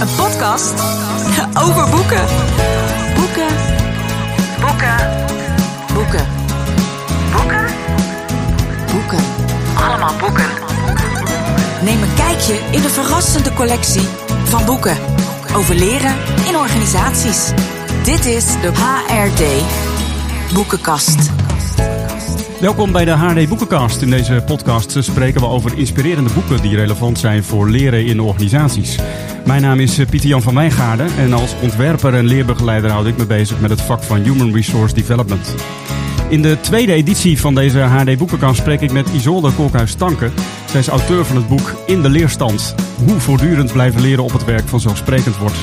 Een podcast over boeken. Boeken, boeken, boeken, boeken, boeken. Allemaal boeken. Neem een kijkje in de verrassende collectie van boeken over leren in organisaties. Dit is de HRD Boekenkast. Welkom bij de HD Boekencast. In deze podcast spreken we over inspirerende boeken die relevant zijn voor leren in organisaties. Mijn naam is eh, Pieter-Jan van Wijngaarden en als ontwerper en leerbegeleider houd ik me bezig met het vak van Human Resource Development. In de tweede editie van deze HD Boekencast spreek ik met Isolde Kolkhuis-Tanke. Zij is auteur van het boek In de Leerstand. Hoe voortdurend blijven leren op het werk vanzelfsprekend wordt.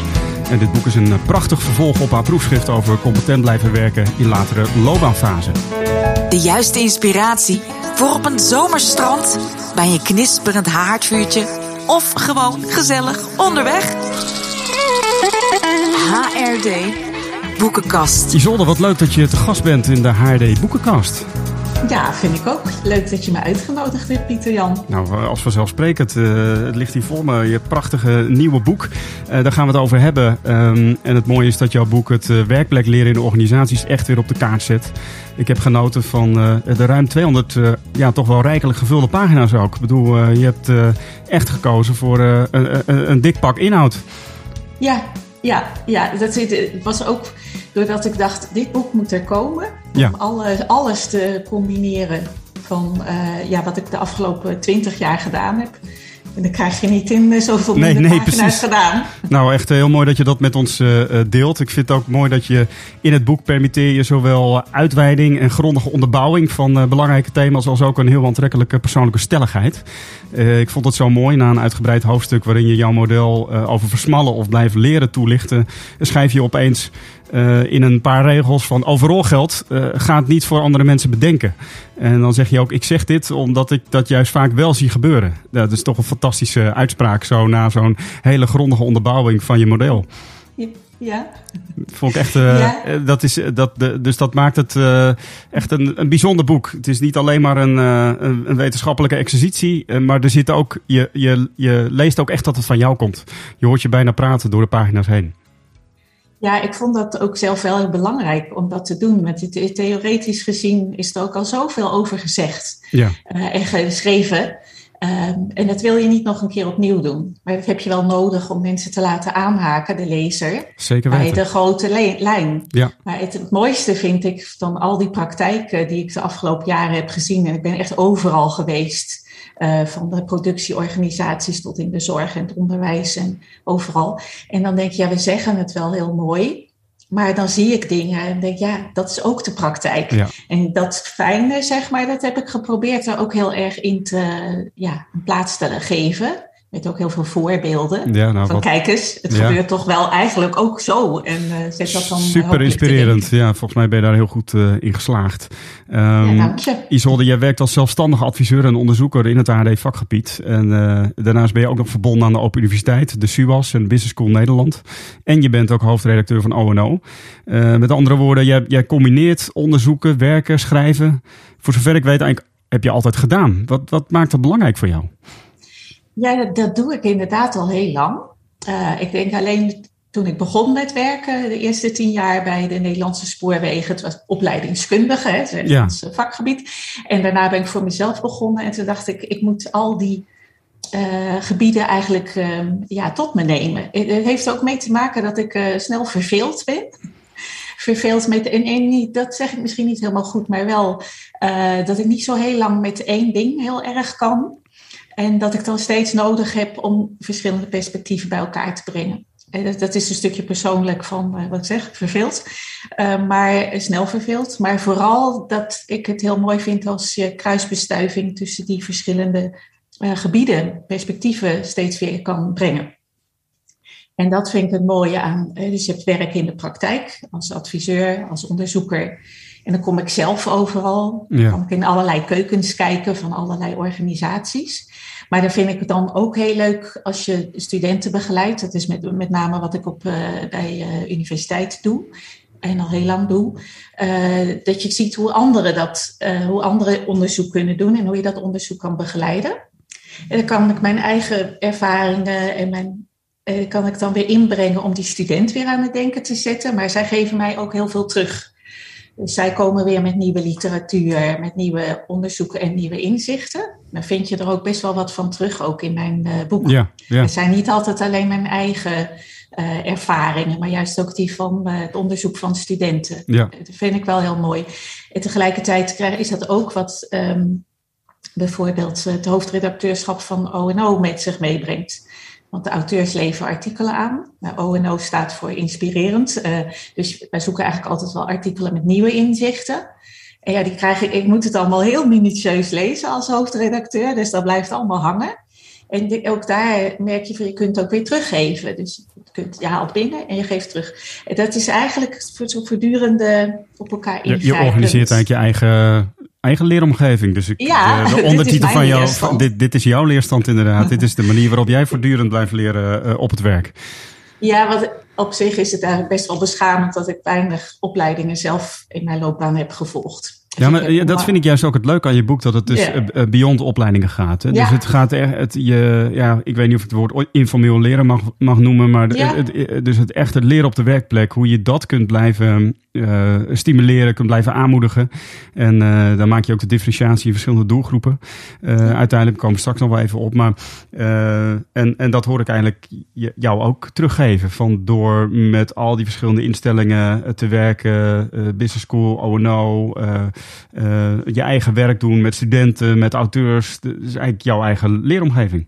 En dit boek is een prachtig vervolg op haar proefschrift over competent blijven werken in latere loopbaanfase. De juiste inspiratie voor op een zomerstrand, bij een knisperend haardvuurtje of gewoon gezellig onderweg. HRD Boekenkast. Isolde, wat leuk dat je te gast bent in de HD Boekencast. Ja, vind ik ook. Leuk dat je me uitgenodigd hebt, Pieter Jan. Nou, als vanzelfsprekend. Uh, het ligt hier voor me. Je prachtige nieuwe boek. Uh, daar gaan we het over hebben. Um, en het mooie is dat jouw boek het uh, werkplek leren in de organisaties echt weer op de kaart zet. Ik heb genoten van de ruim 200 ja, toch wel rijkelijk gevulde pagina's ook. Ik bedoel, je hebt echt gekozen voor een, een, een dik pak inhoud. Ja, ja, ja, dat was ook doordat ik dacht, dit boek moet er komen. Ja. Om alle, alles te combineren van uh, ja, wat ik de afgelopen twintig jaar gedaan heb. En dan krijg je niet in zoveel nee, nee, precies. gedaan. Nou, echt heel mooi dat je dat met ons uh, deelt. Ik vind het ook mooi dat je in het boek permitteer je zowel uitweiding en grondige onderbouwing van uh, belangrijke thema's als ook een heel aantrekkelijke persoonlijke stelligheid. Uh, ik vond het zo mooi na een uitgebreid hoofdstuk waarin je jouw model over versmallen of blijven leren toelichten. Schrijf je opeens uh, in een paar regels van overal geldt, uh, ga het niet voor andere mensen bedenken. En dan zeg je ook, ik zeg dit omdat ik dat juist vaak wel zie gebeuren. Dat is toch een fantastische uitspraak zo na zo'n hele grondige onderbouwing van je model. Ja. Vond ik echt, uh, ja. dat is, dat, de, dus dat maakt het echt een, een bijzonder boek. Het is niet alleen maar een, een wetenschappelijke exercitie, maar er zit ook, je, je, je leest ook echt dat het van jou komt. Je hoort je bijna praten door de pagina's heen. Ja, ik vond dat ook zelf wel heel belangrijk om dat te doen. Want theoretisch gezien is er ook al zoveel over gezegd ja. uh, en geschreven. Um, en dat wil je niet nog een keer opnieuw doen. Maar dat heb je wel nodig om mensen te laten aanhaken, de lezer. Zeker bij weten. de grote lijn. Ja. Maar het, het, mooiste vind ik van al die praktijken die ik de afgelopen jaren heb gezien. En ik ben echt overal geweest. Uh, van de productieorganisaties tot in de zorg en het onderwijs en overal. En dan denk je, ja, we zeggen het wel heel mooi. Maar dan zie ik dingen en denk, ja, dat is ook de praktijk. Ja. En dat fijne, zeg maar, dat heb ik geprobeerd er ook heel erg in te, ja, een plaats te geven. Met ook heel veel voorbeelden. Ja, nou, van wat... kijk eens, het Ja. gebeurt toch wel eigenlijk ook zo. En uh, zet dat dan Super inspirerend. Ja, volgens mij ben je daar heel goed uh, in geslaagd. Um, Ja, dank je. Isolde, jij werkt als zelfstandige adviseur en onderzoeker in het AD-vakgebied. En uh, daarnaast ben je ook nog verbonden aan de Open Universiteit, de SUAS en Business School Nederland. En je bent ook hoofdredacteur van ONO. Met andere woorden, jij, jij combineert onderzoeken, werken, schrijven. Voor zover ik weet, eigenlijk heb je altijd gedaan. Wat, wat maakt dat belangrijk voor jou? Ja, dat, dat doe ik inderdaad al heel lang. Uh, ik denk alleen toen ik begon met werken, de eerste tien jaar bij de Nederlandse Spoorwegen, het was opleidingskundige, hè, het Ja. ons vakgebied. En daarna ben ik voor mezelf begonnen en toen dacht ik, ik moet al die uh, gebieden eigenlijk uh, ja, tot me nemen. Het, het heeft ook mee te maken dat ik uh, snel verveeld ben. Verveeld met, en, en niet, dat zeg ik misschien niet helemaal goed, maar wel dat ik niet zo heel lang met één ding heel erg kan. En dat ik dan steeds nodig heb om verschillende perspectieven bij elkaar te brengen. En dat, is een stukje persoonlijk van uh, wat ik zeg, verveeld. Uh, maar snel verveeld. Maar vooral dat ik het heel mooi vind als je kruisbestuiving tussen die verschillende uh, gebieden, perspectieven steeds weer kan brengen. En dat vind ik het mooie aan. Dus je hebt werk in de praktijk als adviseur, als onderzoeker. En dan kom ik zelf overal. Ja. Dan kan ik in allerlei keukens kijken van allerlei organisaties. Maar dan vind ik het dan ook heel leuk als je studenten begeleidt. Dat is met, met name wat ik op, bij universiteit doe en al heel lang doe, dat je ziet hoe anderen, dat, hoe anderen onderzoek kunnen doen en hoe je dat onderzoek kan begeleiden. En dan kan ik mijn eigen ervaringen en mijn uh, kan ik dan weer inbrengen om die student weer aan het denken te zetten. Maar zij geven mij ook heel veel terug. Dus zij komen weer met nieuwe literatuur, met nieuwe onderzoeken en nieuwe inzichten. Dan vind je er ook best wel wat van terug, ook in mijn uh, boek. Ja, ja. Het zijn niet altijd alleen mijn eigen uh, ervaringen, maar juist ook die van het onderzoek van studenten. Ja. Dat vind ik wel heel mooi. En tegelijkertijd is dat ook wat um, bijvoorbeeld het hoofdredacteurschap van ONO met zich meebrengt. Want de auteurs leveren artikelen aan. Nou, ONO staat voor inspirerend. Dus wij zoeken eigenlijk altijd wel artikelen met nieuwe inzichten. En ja, die krijg ik, ik moet het allemaal heel minutieus lezen als hoofdredacteur. Dus dat blijft allemaal hangen. En ook daar merk je van, je kunt het ook weer teruggeven. Dus je, kunt, je haalt binnen en je geeft terug. En dat is eigenlijk zo voortdurende op elkaar. Je, je organiseert eigenlijk je eigen eigen leeromgeving. Dus ik, ja, de, de ondertitel van jou, dit, dit is jouw leerstand inderdaad. dit is de manier waarop jij voortdurend blijft leren uh, op het werk. Ja, wat, op zich is het eigenlijk best wel beschamend dat ik weinig opleidingen zelf in mijn loopbaan heb gevolgd. Ja, maar ja, dat vind ik juist ook het leuke aan je boek, dat het dus yeah. beyond opleidingen gaat. Hè? Dus het gaat echt, het, je, ja, ik weet niet of ik het woord informeel leren mag, mag noemen, maar ja. het, dus het echt het leren op de werkplek, hoe je dat kunt blijven uh, stimuleren, kunt blijven aanmoedigen. En uh, dan maak je ook de differentiatie in verschillende doelgroepen. Uh, uiteindelijk komen we straks nog wel even op, maar en, en dat hoor ik eigenlijk jou ook teruggeven, van door met al die verschillende instellingen te werken, business school, O&O, je eigen werk doen met studenten, met auteurs. Dat is eigenlijk jouw eigen leeromgeving.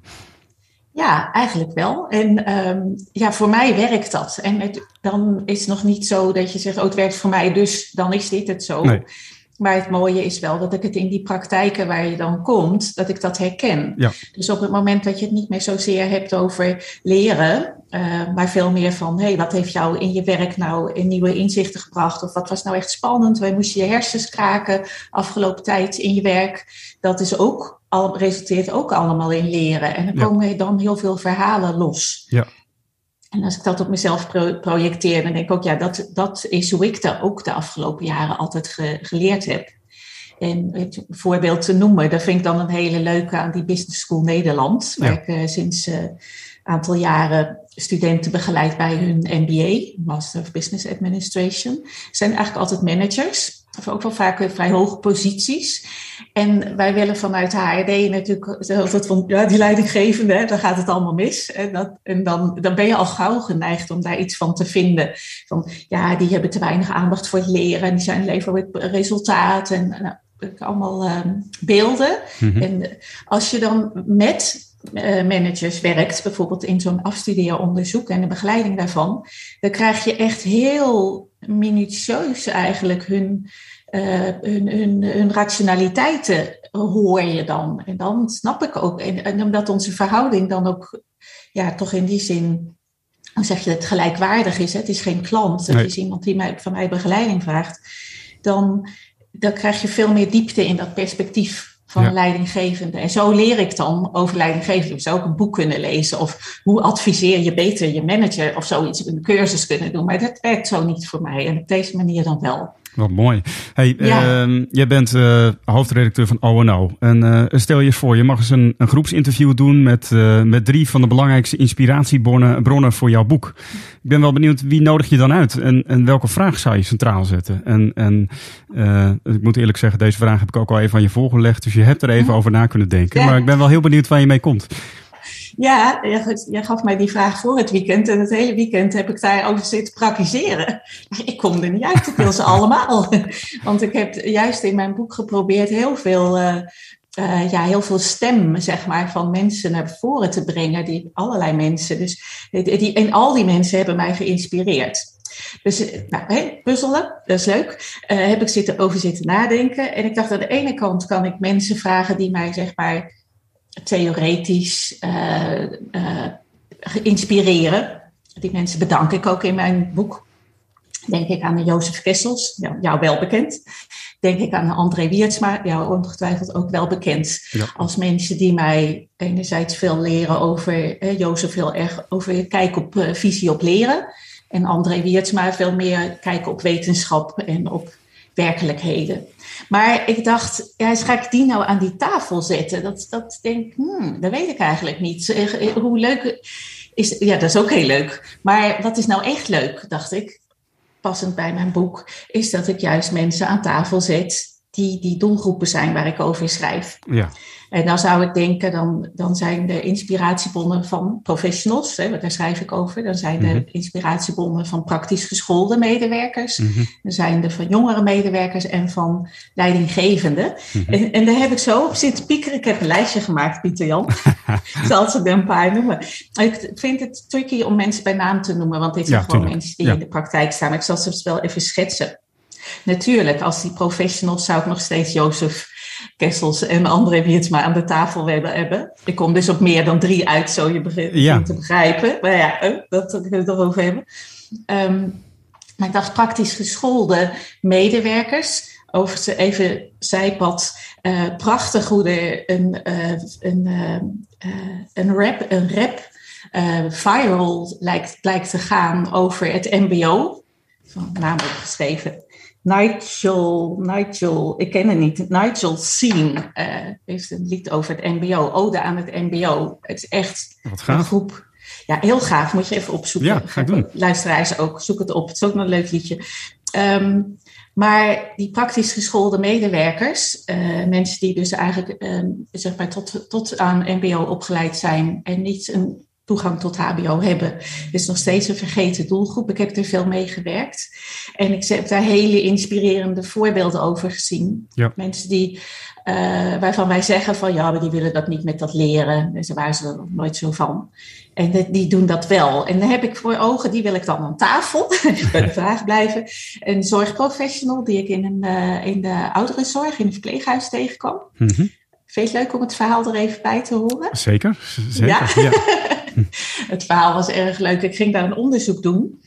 Ja, eigenlijk wel. En um, ja, voor mij werkt dat. En het, dan is het nog niet zo dat je zegt, oh, het werkt voor mij, dus dan is dit het zo. Nee. Maar het mooie is wel dat ik het in die praktijken waar je dan komt, dat ik dat herken. Ja. Dus op het moment dat je het niet meer zozeer hebt over leren, uh, maar veel meer van, hey, wat heeft jou in je werk nou in nieuwe inzichten gebracht? Of wat was nou echt spannend? Waar moest je je hersens kraken afgelopen tijd in je werk? Dat is ook, al, resulteert ook allemaal in leren. En ja. komen dan heel veel verhalen los. Ja. En als ik dat op mezelf pro projecteer, dan denk ik ook, ja, dat, dat is hoe ik dat ook de afgelopen jaren altijd ge geleerd heb. En een voorbeeld te noemen, dat vind ik dan een hele leuke aan die Business School Nederland, waar ik uh, sinds een uh, aantal jaren studenten begeleid bij hun MBA, Master of Business Administration. Zijn eigenlijk altijd managers of ook wel vaak vrij hoge posities. En wij willen vanuit HRD natuurlijk altijd van, ja, die leidinggevende, dan gaat het allemaal mis. En, dat, en dan, dan ben je al gauw geneigd om daar iets van te vinden. Van, ja, die hebben te weinig aandacht voor het leren en die zijn leveren resultaat en nou, allemaal um, beelden. Mm -hmm. En als je dan met uh, managers werkt, bijvoorbeeld in zo'n afstudeeronderzoek en de begeleiding daarvan, dan krijg je echt heel minutieus eigenlijk hun, uh, hun, hun, hun, rationaliteiten hoor je dan. En dan snap ik ook, en, en, omdat onze verhouding dan ook ja, toch in die zin, hoe zeg je het, gelijkwaardig is. Hè? Het is geen klant, het is iemand die mij, van mij begeleiding vraagt. Dan, dan krijg je veel meer diepte in dat perspectief van ja. leidinggevende. En zo leer ik dan over leidinggevende. Ik zou ook een boek kunnen lezen of hoe adviseer je beter je manager of zoiets, een cursus kunnen doen. Maar dat werkt zo niet voor mij en op deze manier dan wel. Wat mooi. Hey, ja. uh, jij bent uh, hoofdredacteur van ONO. En uh, stel je eens voor, je mag eens een, een groepsinterview doen met, uh, met drie van de belangrijkste inspiratiebronnen bronnen voor jouw boek. Ik ben wel benieuwd, wie nodig je dan uit? En, en welke vraag zou je centraal zetten? En, en ik moet eerlijk zeggen, deze vraag heb ik ook al even aan je voorgelegd. Dus je hebt er even over na kunnen denken. Ja. Maar ik ben wel heel benieuwd waar je mee komt. Ja, jij gaf mij die vraag voor het weekend. En het hele weekend heb ik daarover zitten praktiseren. Ik kom er niet uit, ik wil ze allemaal. Want ik heb juist in mijn boek geprobeerd heel veel, uh, uh, ja, heel veel stem zeg maar, van mensen naar voren te brengen. Die, allerlei mensen. Dus, die, en al die mensen hebben mij geïnspireerd. Dus nou, hey, puzzelen, dat is leuk. Uh, heb ik zitten, over zitten nadenken. En ik dacht, aan de ene kant kan ik mensen vragen die mij zeg maar theoretisch uh, uh, inspireren. Die mensen bedank ik ook in mijn boek. Denk ik aan Jozef Kessels, jou wel bekend. denk ik aan André Wiertsma, ja, ongetwijfeld ook wel bekend. Als mensen die mij enerzijds veel leren over, eh, Jozef heel erg over kijk op uh, visie op leren. En André Wiertsma veel meer kijken op wetenschap en op werkelijkheden. Maar ik dacht, ja, ga ik die nou aan die tafel zetten? Dat, dat denk hmm, dat weet ik eigenlijk niet. Hoe leuk is, ja, dat is ook heel leuk. Maar wat is nou echt leuk, dacht ik, passend bij mijn boek, is dat ik juist mensen aan tafel zet die die doelgroepen zijn waar ik over schrijf. Ja. En dan zou ik denken, dan, dan zijn de inspiratiebonnen van professionals, hè, daar schrijf ik over. Dan zijn de mhm. inspiratiebonnen van praktisch geschoolde medewerkers. Mm Dan zijn de van jongere medewerkers en van leidinggevenden. Mhm. en, en daar heb ik zo op zitten piekeren. Ik heb een lijstje gemaakt, Pieter Jan. Zal ze er een paar noemen. Ik vind het tricky om mensen bij naam te noemen, want dit zijn gewoon mensen die in de praktijk staan. Maar ik zal ze wel even schetsen. Natuurlijk, als die professionals zou ik nog steeds Jozef Kessels en André Wiertsma aan de tafel willen hebben. Ik kom dus op meer dan drie uit, zo je begint te begrijpen. Maar ja, eh, dat kunnen we het erover hebben. Ehm, maar ik dacht praktisch geschoolde medewerkers. Over even zijpad. Uh, prachtig hoe er een, uh, een, uh, een rap, een rap viral lijkt, lijkt te gaan over het MBO. Van naam geschreven. Nigel, Nigel, ik ken hem niet, Nigel Seen uh, heeft een lied over het MBO, Ode aan het MBO. Het is echt een groep. Ja, heel gaaf, moet je even opzoeken. Ja, ga ik doen. Luisteraars ook, zoek het op. Het is ook nog een leuk liedje. Um, maar die praktisch geschoolde medewerkers, uh, mensen die dus eigenlijk uh, zeg maar tot, tot aan MBO opgeleid zijn en niet een toegang tot HBO hebben. Het is nog steeds een vergeten doelgroep. Ik heb er veel mee gewerkt. En ik heb daar hele inspirerende voorbeelden over gezien. Mensen die, uh, waarvan wij zeggen van ja, maar die willen dat niet met dat leren. En ze waren ze er nog nooit zo van. En die doen dat wel. En dan heb ik voor ogen, die wil ik dan aan tafel. bij de vraag blijven. Een zorgprofessional die ik in, een, uh, in de ouderenzorg, in een verpleeghuis tegenkwam. Mm -hmm. Vind je het leuk om het verhaal er even bij te horen? Zeker, zeker. Ja. ja. het verhaal was erg leuk. Ik ging daar een onderzoek doen.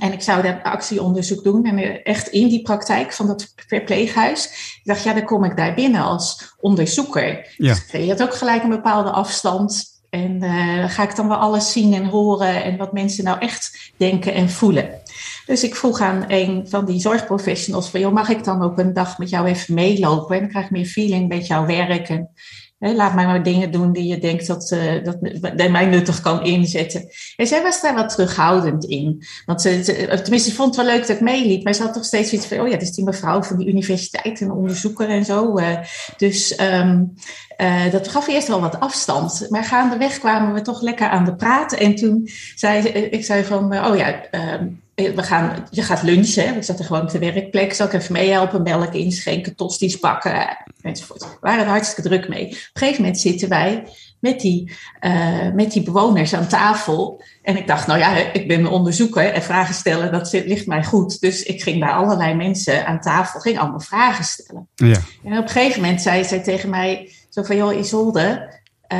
En ik zou daar actieonderzoek doen. En echt in die praktijk van dat verpleeghuis. Ik dacht, ja, dan kom ik daar binnen als onderzoeker. Ja. Dus je had ook gelijk een bepaalde afstand. En uh, ga ik dan wel alles zien en horen. En wat mensen nou echt denken en voelen. Dus ik vroeg aan een van die zorgprofessionals van, joh, mag ik dan ook een dag met jou even meelopen? En dan krijg ik meer feeling met jouw werk. En laat mij maar dingen doen die je denkt dat, uh, dat, dat mij nuttig kan inzetten. En zij was daar wat terughoudend in. Want ze, tenminste, ze vond het wel leuk dat ik meeliep. Maar ze had toch steeds iets van, oh ja, dat is die mevrouw van die universiteit en onderzoeker en zo. Uh, dus uh, dat gaf eerst wel wat afstand. Maar gaandeweg kwamen we toch lekker aan de praten. En toen zei ik zei van, oh ja, um, we gaan, je gaat lunchen. We zaten gewoon op de werkplek. Zal ik even meehelpen? Melk inschenken, tosties bakken, enzovoort. We waren er hartstikke druk mee. Op een gegeven moment zitten wij met die, uh, met die bewoners aan tafel. En ik dacht, nou ja, ik ben een onderzoeker en vragen stellen, dat ligt mij goed. Dus ik ging bij allerlei mensen aan tafel, ging allemaal vragen stellen. Ja. En op een gegeven moment zei zij tegen mij, zo van, joh Isolde, uh,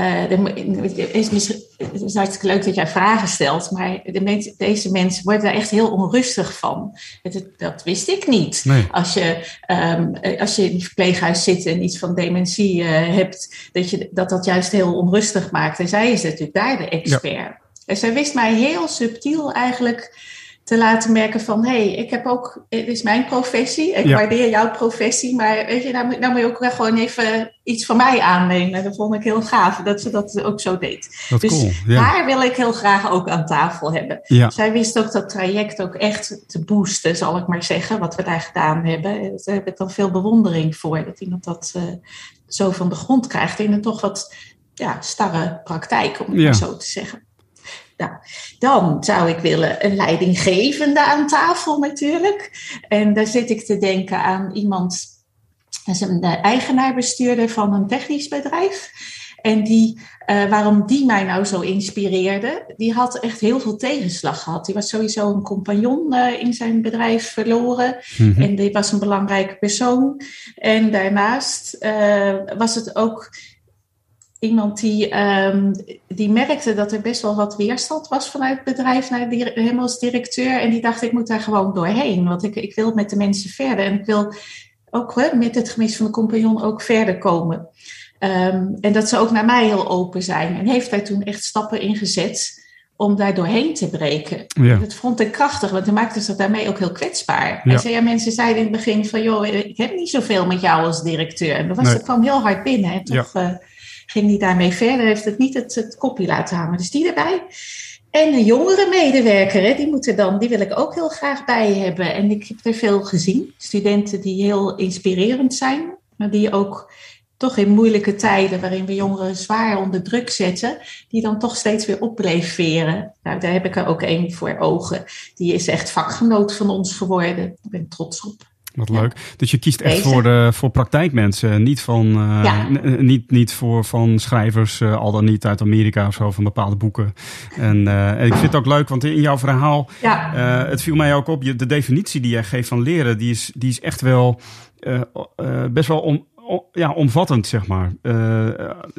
het, is, het is hartstikke leuk dat jij vragen stelt, maar de deze mensen worden daar echt heel onrustig van. Het, dat wist ik niet. Als, je, um, als je in een verpleeghuis zit en iets van dementie uh, hebt, dat, je, dat dat juist heel onrustig maakt. En zij is natuurlijk daar de expert. En zij wist mij heel subtiel eigenlijk te laten merken van hé, hey, ik heb ook, het is mijn professie, ik waardeer jouw professie, maar weet je, nou, moet, nou moet je ook wel gewoon even iets van mij aannemen. Dat vond ik heel gaaf dat ze dat ook zo deed. Dat dus cool, ja. wil ik heel graag ook aan tafel hebben. Zij wist ook dat traject ook echt te boosten, zal ik maar zeggen, wat we daar gedaan hebben. Daar heb ik dan veel bewondering voor, dat iemand dat uh, zo van de grond krijgt in een toch wat ja, starre praktijk, om het zo te zeggen. Nou, dan zou ik willen een leidinggevende aan tafel natuurlijk. En daar zit ik te denken aan iemand, dat is een eigenaar-bestuurder van een technisch bedrijf. En die, uh, waarom die mij nou zo inspireerde, die had echt heel veel tegenslag gehad. Die was sowieso een compagnon uh, in zijn bedrijf verloren. Mm -hmm. En die was een belangrijke persoon. En daarnaast uh, was het ook iemand die, um, die merkte dat er best wel wat weerstand was vanuit het bedrijf naar hem als directeur. En die dacht, ik moet daar gewoon doorheen. Want ik, ik wil met de mensen verder. En ik wil ook hè, met het gemis van de compagnon ook verder komen. Ehm, en dat ze ook naar mij heel open zijn. En heeft daar toen echt stappen in gezet om daar doorheen te breken. Ja. Dat vond ik krachtig, want hij maakte zich daarmee ook heel kwetsbaar. Hij Ja. zei, ja, mensen zeiden in het begin van, joh, ik heb niet zoveel met jou als directeur. En dat, was, Nee. dat kwam heel hard binnen. En toch eh, ging hij daarmee verder, heeft het niet het, het kopje laten hangen. Dus die erbij. En een jongere medewerker, die, moeten dan, die wil ik ook heel graag bij hebben. En ik heb er veel gezien. Studenten die heel inspirerend zijn, maar die ook toch in moeilijke tijden, waarin we jongeren zwaar onder druk zetten, die dan toch steeds weer opbreveren. Nou, daar heb ik er ook één voor ogen. Die is echt vakgenoot van ons geworden. Ik ben trots op. Wat Ja. leuk. Dus je kiest echt Deze. voor, de, voor praktijkmensen, niet, van, eh, Ja. n- niet, niet voor van schrijvers, eh, al dan niet uit Amerika of zo, van bepaalde boeken. En, eh, en ik vind het ook leuk, want in jouw verhaal, Ja, eh, het viel mij ook op, je, de definitie die jij geeft van leren, die is, die is echt wel eh, eh, best wel om, ja, omvattend, zeg maar. Eh,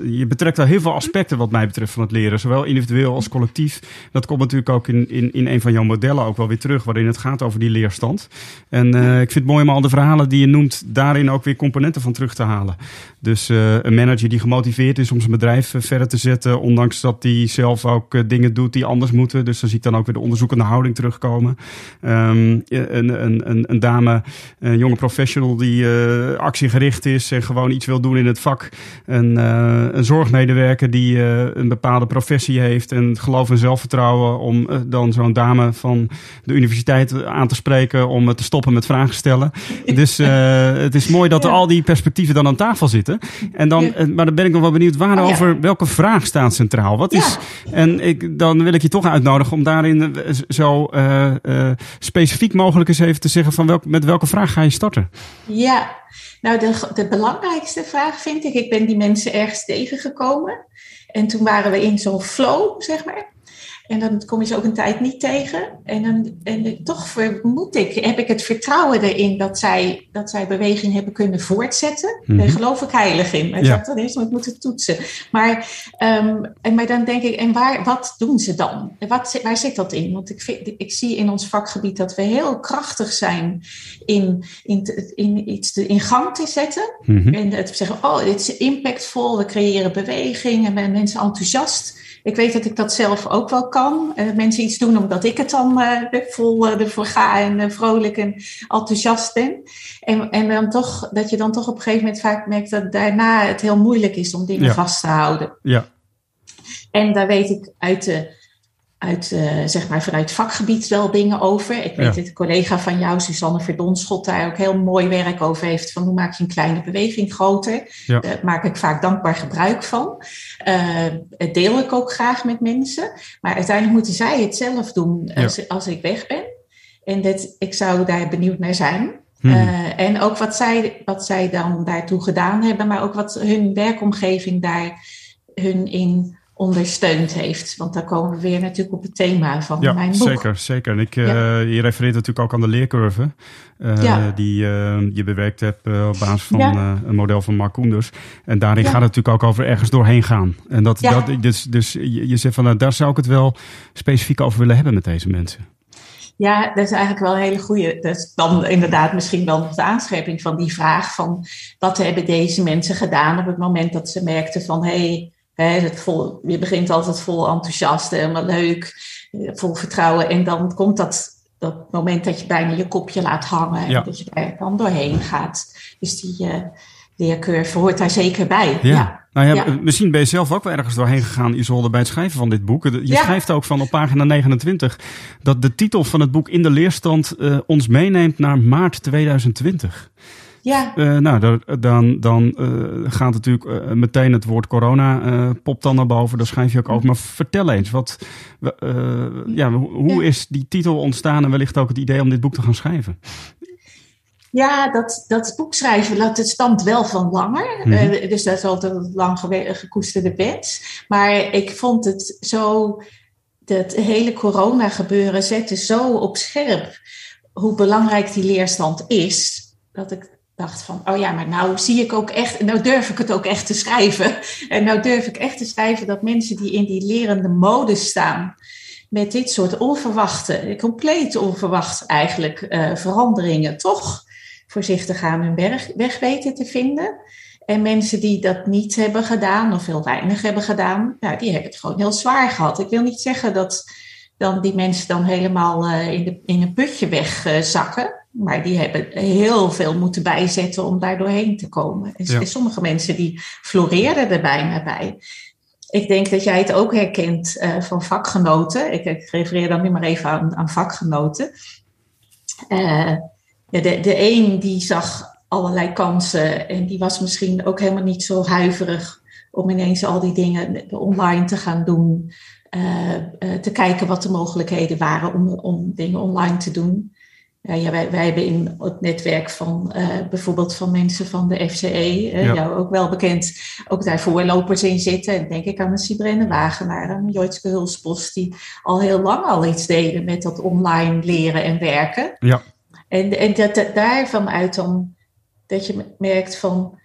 je betrekt daar heel veel aspecten wat mij betreft van het leren, zowel individueel als collectief. Dat komt natuurlijk ook in, in, in een van jouw modellen ook wel weer terug, waarin het gaat over die leerstand. En eh, ik vind het mooi om al de verhalen die je noemt, daarin ook weer componenten van terug te halen. Dus eh, een manager die gemotiveerd is om zijn bedrijf verder te zetten, ondanks dat hij zelf ook dingen doet die anders moeten. Dus dan zie ik dan ook weer de onderzoekende houding terugkomen. Ehm, een, een, een, een dame, een jonge professional die actiegericht is gewoon iets wil doen in het vak. Een, eh, een zorgmedewerker die eh, een bepaalde professie heeft en geloof en zelfvertrouwen om eh, dan zo'n dame van de universiteit aan te spreken om te stoppen met vragen stellen. Dus het is mooi dat er al die perspectieven dan aan tafel zitten. En dan, maar dan ben ik nog wel benieuwd waarover, Oh, ja. welke vraag staat centraal? Wat is, en ik, dan wil ik je toch uitnodigen om daarin zo specifiek mogelijk eens even te zeggen van welk, met welke vraag ga je starten? ja. Nou, de, de belangrijkste vraag vind ik, ik ben die mensen ergens tegengekomen. En toen waren we in zo'n flow, zeg maar. En dan kom je ze ook een tijd niet tegen. En, dan, en toch vermoed ik, heb ik het vertrouwen erin dat zij, dat zij beweging hebben kunnen voortzetten. Mhm. Daar geloof ik heilig in. Maar Ja. ik had dan eerst nog moeten toetsen. Maar, ehm, en, maar dan denk ik, en waar, wat doen ze dan? Wat, waar zit dat in? Want ik, vind, ik zie in ons vakgebied dat we heel krachtig zijn in, in, te- in iets te, in gang te zetten. Mhm. En het zeggen, oh, dit is impactvol, we creëren beweging en mensen enthousiast. Ik weet dat ik dat zelf ook wel kan. Dat mensen iets doen omdat ik het dan eh, vol eh, ervoor ga en vrolijk en enthousiast ben. En, en dan toch, dat je dan toch op een gegeven moment vaak merkt dat daarna het heel moeilijk is om dingen Ja. vast te houden. Ja, En daar weet ik uit de, uit, eh, zeg maar vanuit vakgebied wel dingen over. Ik weet Ja. dat een collega van jou, Suzanne Verdonschot, daar ook heel mooi werk over heeft. Van hoe maak je een kleine beweging groter? Ja. Daar maak ik vaak dankbaar gebruik van. Het deel ik ook graag met mensen. Maar uiteindelijk moeten zij het zelf doen als, als ik weg ben. En dat, ik zou daar benieuwd naar zijn. Mhm. Eh, en ook wat zij, wat zij dan daartoe gedaan hebben, maar ook wat hun werkomgeving daar hun in ondersteund heeft. Want daar komen we weer natuurlijk op het thema van ja mijn boek. zeker. zeker. En ik, eh, je refereert natuurlijk ook aan de leercurve eh, Ja. die eh, je bewerkt hebt op basis van een model van Mark Koenders. En daarin gaat het natuurlijk ook over ergens doorheen gaan. En dat, dat, dus, dus je, je zegt van nou, daar zou ik het wel specifiek over willen hebben met deze mensen. Ja, dat is eigenlijk wel een hele goede. Dat is dan inderdaad misschien wel de aanscherping van die vraag van wat hebben deze mensen gedaan op het moment dat ze merkten van hé, hey, het vol, je begint altijd vol enthousiast, helemaal leuk, eh, vol vertrouwen en dan komt dat, dat moment dat je bijna je kopje laat hangen Ja. en dat je daar dan doorheen gaat. Dus die eh leercurve hoort daar zeker bij. Ja. ja. Nou ja, Ja. eh, misschien ben je zelf ook wel ergens doorheen gegaan, Isolde, bij het schrijven van dit boek. Je schrijft ook van op pagina 29 dat de titel van het boek In de Leerstand ons meeneemt naar maart 2020. Ja. Eh, nou, dan, dan eh, gaat natuurlijk eh, meteen het woord corona popt dan naar boven. Daar schrijf je ook over. Maar vertel eens, wat, ja, hoe, is die titel ontstaan en wellicht ook het idee om dit boek te gaan schrijven? Ja, dat, dat boek schrijven, dat, het stamt wel van langer. Mhm. Dus dat is altijd een lang gekoesterde wens. Maar ik vond het zo, dat hele corona gebeuren zette zo op scherp hoe belangrijk die leerstand is. Dat ik dacht van, oh ja, maar nou zie ik ook echt, nou durf ik het ook echt te schrijven. En nou durf ik echt te schrijven dat mensen die in die lerende mode staan, met dit soort onverwachte, compleet onverwacht eigenlijk, eh, veranderingen, toch voorzichtig aan hun weg, weten te vinden. En mensen die dat niet hebben gedaan of heel weinig hebben gedaan, nou, die hebben het gewoon heel zwaar gehad. Ik wil niet zeggen dat dan die mensen dan helemaal uh, in, de, in een putje wegzakken. Maar die hebben heel veel moeten bijzetten om daar doorheen te komen. En ja. sommige mensen die floreerden er bijna bij. Ik denk dat jij het ook herkent uh, van vakgenoten. Ik, ik, refereer dan nu maar even aan, aan vakgenoten. Uh, de, de een die zag allerlei kansen en die was misschien ook helemaal niet zo huiverig om ineens al die dingen online te gaan doen. Uh, te kijken wat de mogelijkheden waren om, om dingen online te doen. Ja, ja wij, wij hebben in het netwerk van uh, bijvoorbeeld van mensen van de FCE, ja. jou ook wel bekend, ook daar voorlopers in zitten. En denk ik aan een Sibrenne Wagenaar, een Joitske Hulsbos, die al heel lang al iets deden met dat online leren en werken. Ja. En, en dat, dat daarvan uit dan, dat je merkt van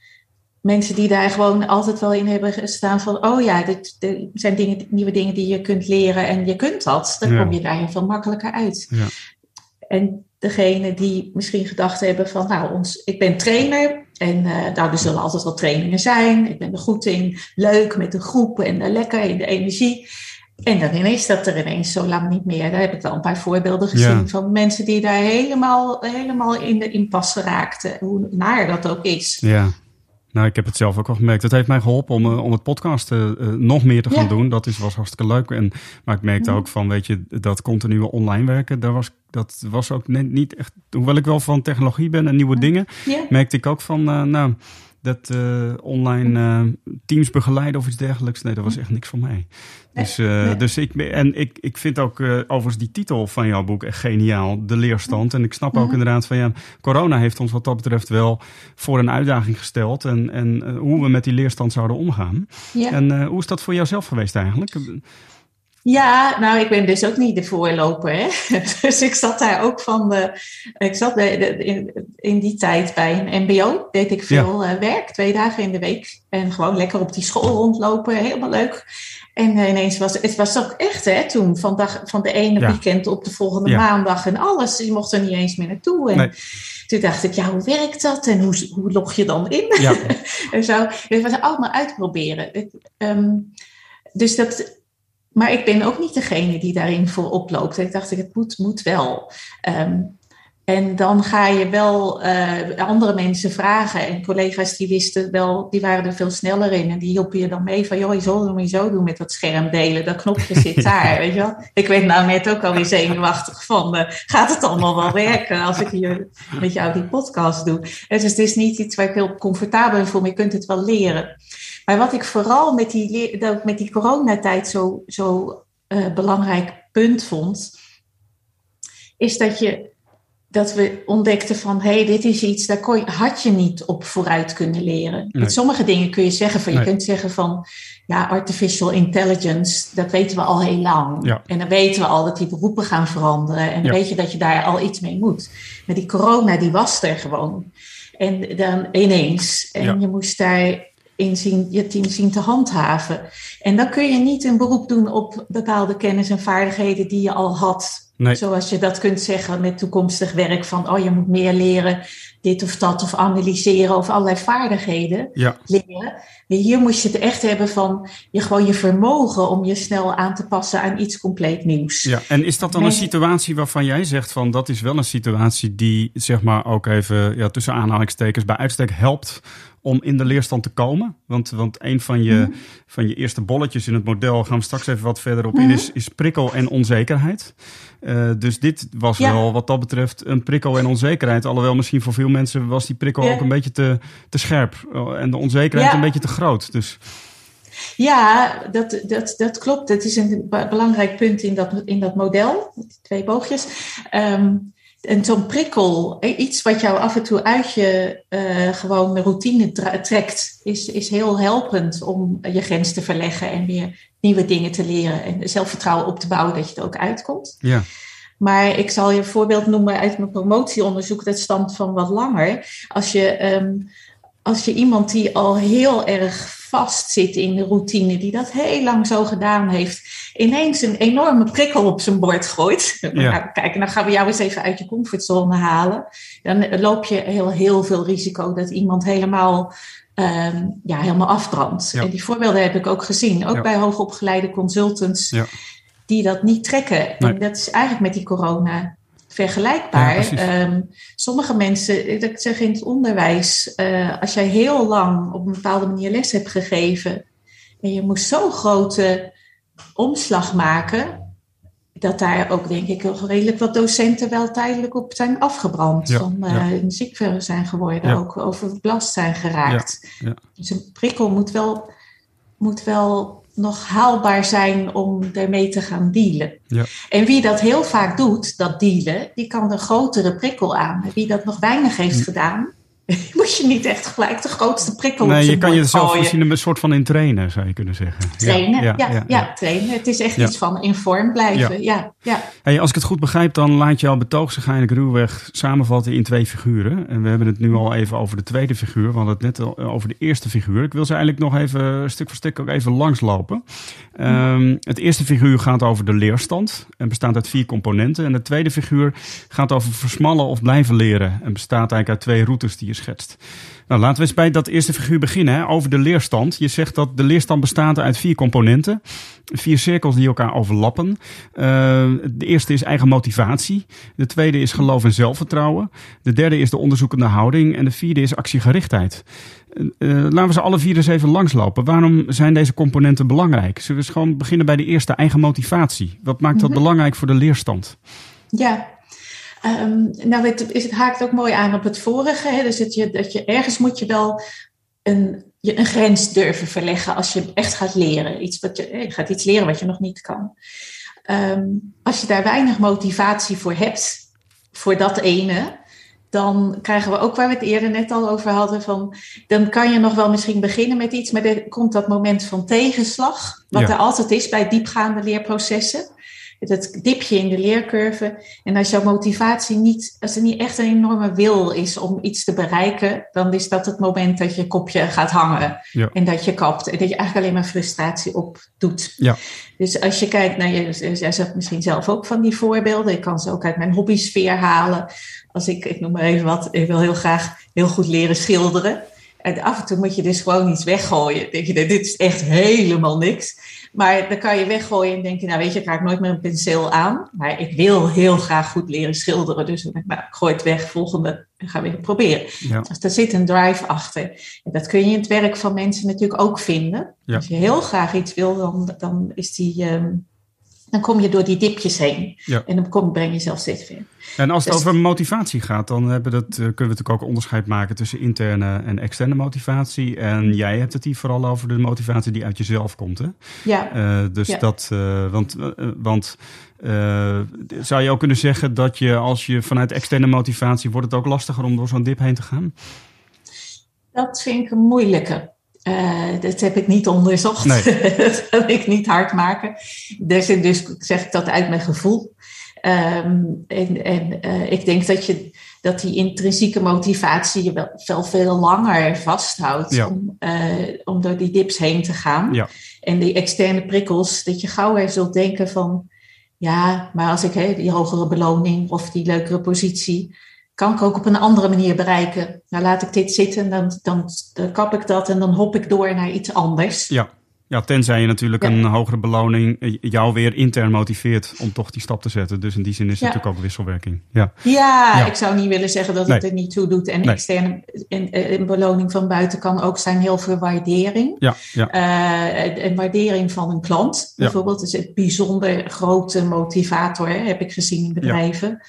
mensen die daar gewoon altijd wel in hebben gestaan van, oh ja, dit, dit zijn dingen, nieuwe dingen die je kunt leren en je kunt dat, dan ja. kom je daar heel veel makkelijker uit. Ja. En degene die misschien gedacht hebben van, nou, ons, ik ben trainer en uh, nou, er zullen altijd wel trainingen zijn. Ik ben er goed in, leuk met de groep en uh, lekker in de energie. En dan ineens dat er ineens zo lang niet meer. Daar heb ik wel een paar voorbeelden gezien ja. van mensen die daar helemaal, helemaal in de impasse raakten. Hoe naar dat ook is. Ja. Nou, ik heb het zelf ook al gemerkt. Het heeft mij geholpen om, uh, om het podcast uh, nog meer te gaan ja. doen. Dat is, was hartstikke leuk. En, maar ik merkte ja. ook van, weet je, dat continue online werken, daar was, dat was ook net niet echt... Hoewel ik wel van technologie ben en nieuwe dingen, merkte ik ook van, uh, nou, dat uh, online uh, teams begeleiden of iets dergelijks. Nee, dat was echt niks voor mij. Dus, uh, nee. dus ik, en ik, ik vind ook overigens die titel van jouw boek echt geniaal, De Leerstand. En ik snap ook inderdaad van ja, corona heeft ons wat dat betreft wel voor een uitdaging gesteld. En, en hoe we met die leerstand zouden omgaan. Ja. En hoe is dat voor jou zelf geweest eigenlijk? Ja, nou, ik ben dus ook niet de voorloper. Hè? Dus ik zat daar ook van. De, ik zat de, de, in, in die tijd bij een MBO. Deed ik veel ja. uh, werk, twee dagen in de week. En gewoon lekker op die school rondlopen, helemaal leuk. En uh, ineens was het was ook echt, hè, toen, van, dag, van de ene ja. weekend op de volgende ja. maandag en alles. Je mocht er niet eens meer naartoe. En nee. toen dacht ik, ja, hoe werkt dat? En hoe, hoe log je dan in? Ja. en zo. Het was allemaal uitproberen. Het, um, dus dat maar ik ben ook niet degene die daarin voor oploopt. Ik dacht, het moet, moet wel. Um, en dan ga je wel uh, andere mensen vragen. En collega's die wisten wel, die waren er veel sneller in. En die hielpen je dan mee van, joh, je zal het zo doen met dat scherm delen. Dat knopje zit daar, weet je wel. Ik weet nou net ook alweer zenuwachtig van, uh, gaat het allemaal wel werken als ik hier met jou die podcast doe? Dus het is niet iets waar ik heel comfortabel in voel, maar je kunt het wel leren. Maar wat ik vooral met die, met die coronatijd zo, zo uh, belangrijk punt vond, is dat je dat we ontdekten van, hé, hey, dit is iets, daar kon je, had je niet op vooruit kunnen leren. Nee. Met sommige dingen kun je zeggen van, je nee. kunt zeggen van, ja, artificial intelligence, dat weten we al heel lang. Ja. En dan weten we al dat die beroepen gaan veranderen. En dan ja. weet je dat je daar al iets mee moet. Maar die corona, die was er gewoon. En dan ineens. En Ja. je moest daar in zien, je team zien te handhaven. En dan kun je niet een beroep doen op bepaalde kennis en vaardigheden die je al had. Nee. Zoals je dat kunt zeggen met toekomstig werk van, oh je moet meer leren, dit of dat, of analyseren, of allerlei vaardigheden Ja. leren. Hier moest je het echt hebben van je gewoon je vermogen om je snel aan te passen aan iets compleet nieuws. Ja, en is dat dan Nee. een situatie waarvan jij zegt van dat is wel een situatie die zeg maar ook even ja, tussen aanhalingstekens bij uitstek helpt om in de leerstand te komen? Want, want een van je, Mhm. van je eerste bolletjes in het model, gaan we straks even wat verder op in, Mhm. is, is prikkel en onzekerheid. Uh, dus dit was Ja. wel wat dat betreft een prikkel en onzekerheid. Alhoewel misschien voor veel mensen was die prikkel Ja. ook een beetje te, te scherp uh, en de onzekerheid Ja. een beetje te groot. Dus Ja, dat, dat, dat klopt. Dat is een be- belangrijk punt in dat, in dat model, die twee boogjes. Um, en zo'n prikkel, eh, iets wat jou af en toe uit je uh, gewone routine trekt, is, is heel helpend om je grens te verleggen en weer nieuwe dingen te leren en zelfvertrouwen op te bouwen dat je er ook uitkomt. ja, Maar ik zal je een voorbeeld noemen uit mijn promotieonderzoek, dat stamt van wat langer. Als je, um, als je iemand die al heel erg vastzit in de routine, die dat heel lang zo gedaan heeft, ineens een enorme prikkel op zijn bord gooit. Ja. Nou, kijk, dan gaan we jou eens even uit je comfortzone halen. Dan loop je heel, heel veel risico dat iemand helemaal um, ja, helemaal afbrandt. En die voorbeelden heb ik ook gezien, ook bij hoogopgeleide consultants, ja. die dat niet trekken. En dat is eigenlijk met die corona vergelijkbaar. Ja, um, sommige mensen, ik zeg in het onderwijs, uh, als jij heel lang op een bepaalde manier les hebt gegeven en je moest zo'n grote omslag maken, dat daar ook denk ik redelijk wat docenten wel tijdelijk op zijn afgebrand. Ja, van uh, ja. ziek zijn geworden, ook overbelast zijn geraakt. Dus een prikkel moet wel, moet wel nog haalbaar zijn om daarmee te gaan dealen. En wie dat heel vaak doet, dat dealen, die kan een grotere prikkel aan. Wie dat nog weinig heeft hm. gedaan, moet je niet echt gelijk de grootste prikkel Nee, je kan jezelf misschien een soort van in trainen, zou je kunnen zeggen. Trainen, ja, ja, ja, trainen. Het is echt iets van in vorm blijven, ja. ja, Hey, als ik het goed begrijp, dan laat je al betoog eigenlijk ruwweg samenvatten in twee figuren. En we hebben het nu al even over de tweede figuur. We hadden het net al over de eerste figuur. Ik wil ze eigenlijk nog even stuk voor stuk ook even langslopen. Um, het eerste figuur gaat over de leerstand en bestaat uit vier componenten. En de tweede figuur gaat over versmallen of blijven leren en bestaat eigenlijk uit twee routes die je schetst. Nou, laten we eens bij dat eerste figuur beginnen, hè, over de leerstand. Je zegt dat de leerstand bestaat uit vier componenten. Vier cirkels die elkaar overlappen. Uh, de eerste is eigen motivatie. De tweede is geloof en zelfvertrouwen. De derde is de onderzoekende houding. En de vierde is actiegerichtheid. Uh, laten we ze alle vier eens even langslopen. Waarom zijn deze componenten belangrijk? Zullen we eens gewoon beginnen bij de eerste eigen motivatie? Wat maakt dat mm -hmm. belangrijk voor de leerstand? Ja, Um, nou, het, is, het haakt ook mooi aan op het vorige. Hè? Dus dat je, dat je ergens moet je wel een, je een grens durven verleggen als je echt gaat leren. Iets wat je, je gaat iets leren wat je nog niet kan. Um, als je daar weinig motivatie voor hebt, voor dat ene, dan krijgen we ook waar we het eerder net al over hadden. Van, dan kan je nog wel misschien beginnen met iets, maar er komt dat moment van tegenslag, wat ja. er altijd is bij diepgaande leerprocessen dat dipje in de leercurve. En als jouw motivatie niet, als er niet echt een enorme wil is om iets te bereiken, dan is dat het moment dat je kopje gaat hangen ja. en dat je kapt. En dat je eigenlijk alleen maar frustratie opdoet. Ja. Dus als je kijkt naar je, jij zegt misschien zelf ook van die voorbeelden. Ik kan ze ook uit mijn hobbysfeer halen. Als ik, ik noem maar even wat, ik wil heel graag heel goed leren schilderen. En af en toe moet je dus gewoon iets weggooien. Denk je, dit is echt helemaal niks. Maar dan kan je weggooien en denken, nou weet je, ik raak nooit meer een penseel aan. Maar ik wil heel graag goed leren schilderen. Dus nou, ik gooi het weg, volgende, en ga weer proberen. Ja. Dus daar zit een drive achter. En dat kun je in het werk van mensen natuurlijk ook vinden. Ja. Als je heel graag iets wil, dan, dan is die... Um, dan kom je door die dipjes heen. Ja. En dan kom, breng je jezelf steeds verder. En als het dus, over motivatie gaat, dan hebben dat, uh, kunnen we natuurlijk ook onderscheid maken tussen interne en externe motivatie. En jij hebt het hier vooral over de motivatie die uit jezelf komt. Hè? Ja. Uh, dus ja. dat, uh, want, want zou je ook kunnen zeggen dat je als je vanuit externe motivatie wordt het ook lastiger om door zo'n dip heen te gaan? Dat vind ik een moeilijke. Uh, dat heb ik niet onderzocht. Nee. dat wil ik niet hard maken. Dus, dus zeg ik dat uit mijn gevoel. Um, en en uh, ik denk dat, je, dat die intrinsieke motivatie je wel, wel veel langer vasthoudt ja. om, uh, om door die dips heen te gaan. Ja. En die externe prikkels, dat je gauw weer zult denken van, ja, maar als ik die hogere beloning of die leukere positie, kan ik ook op een andere manier bereiken. Nou, laat ik dit zitten, dan, dan, dan kap ik dat en dan hop ik door naar iets anders. Ja, ja tenzij je natuurlijk ja. een hogere beloning jou weer intern motiveert om toch die stap te zetten. Dus in die zin is het ja. natuurlijk ook wisselwerking. Ja. Ja, ja, ik zou niet willen zeggen dat nee. het er niet toe doet. En nee. externe en, en beloning van buiten kan ook zijn heel veel waardering. Ja, ja. Uh, een waardering van een klant bijvoorbeeld is een bijzonder grote motivator, heb ik gezien in bedrijven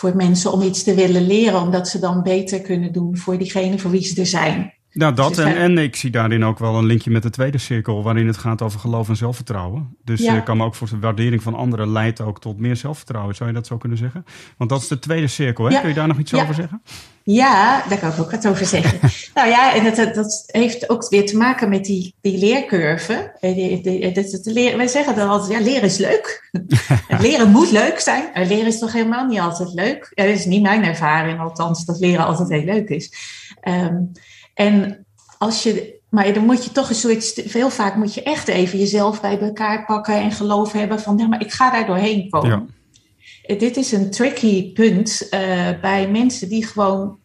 voor mensen om iets te willen leren, omdat ze dan beter kunnen doen voor diegene voor wie ze er zijn. Nou, dat dus en, en ik zie daarin ook wel een linkje met de tweede cirkel, waarin het gaat over geloof en zelfvertrouwen. Dus ja. ik kan me ook voor de waardering van anderen leidt ook tot meer zelfvertrouwen. Zou je dat zo kunnen zeggen? Want dat is de tweede cirkel, hè? Ja. Kun je daar nog iets ja. over zeggen? Ja, daar kan ik ook wat over zeggen. nou ja, en dat, dat heeft ook weer te maken met die, die leercurve. Dat, leren, wij zeggen dan altijd, ja, leren is leuk. leren moet leuk zijn. Leren is toch helemaal niet altijd leuk? Ja, dat is niet mijn ervaring, althans, dat leren altijd heel leuk is. Um, en als je maar dan moet je toch een soort, veel vaak moet je echt even jezelf bij elkaar pakken en geloof hebben van, ja, maar ik ga daar doorheen komen. Ja. Eh, dit is een tricky punt uh, bij mensen die gewoon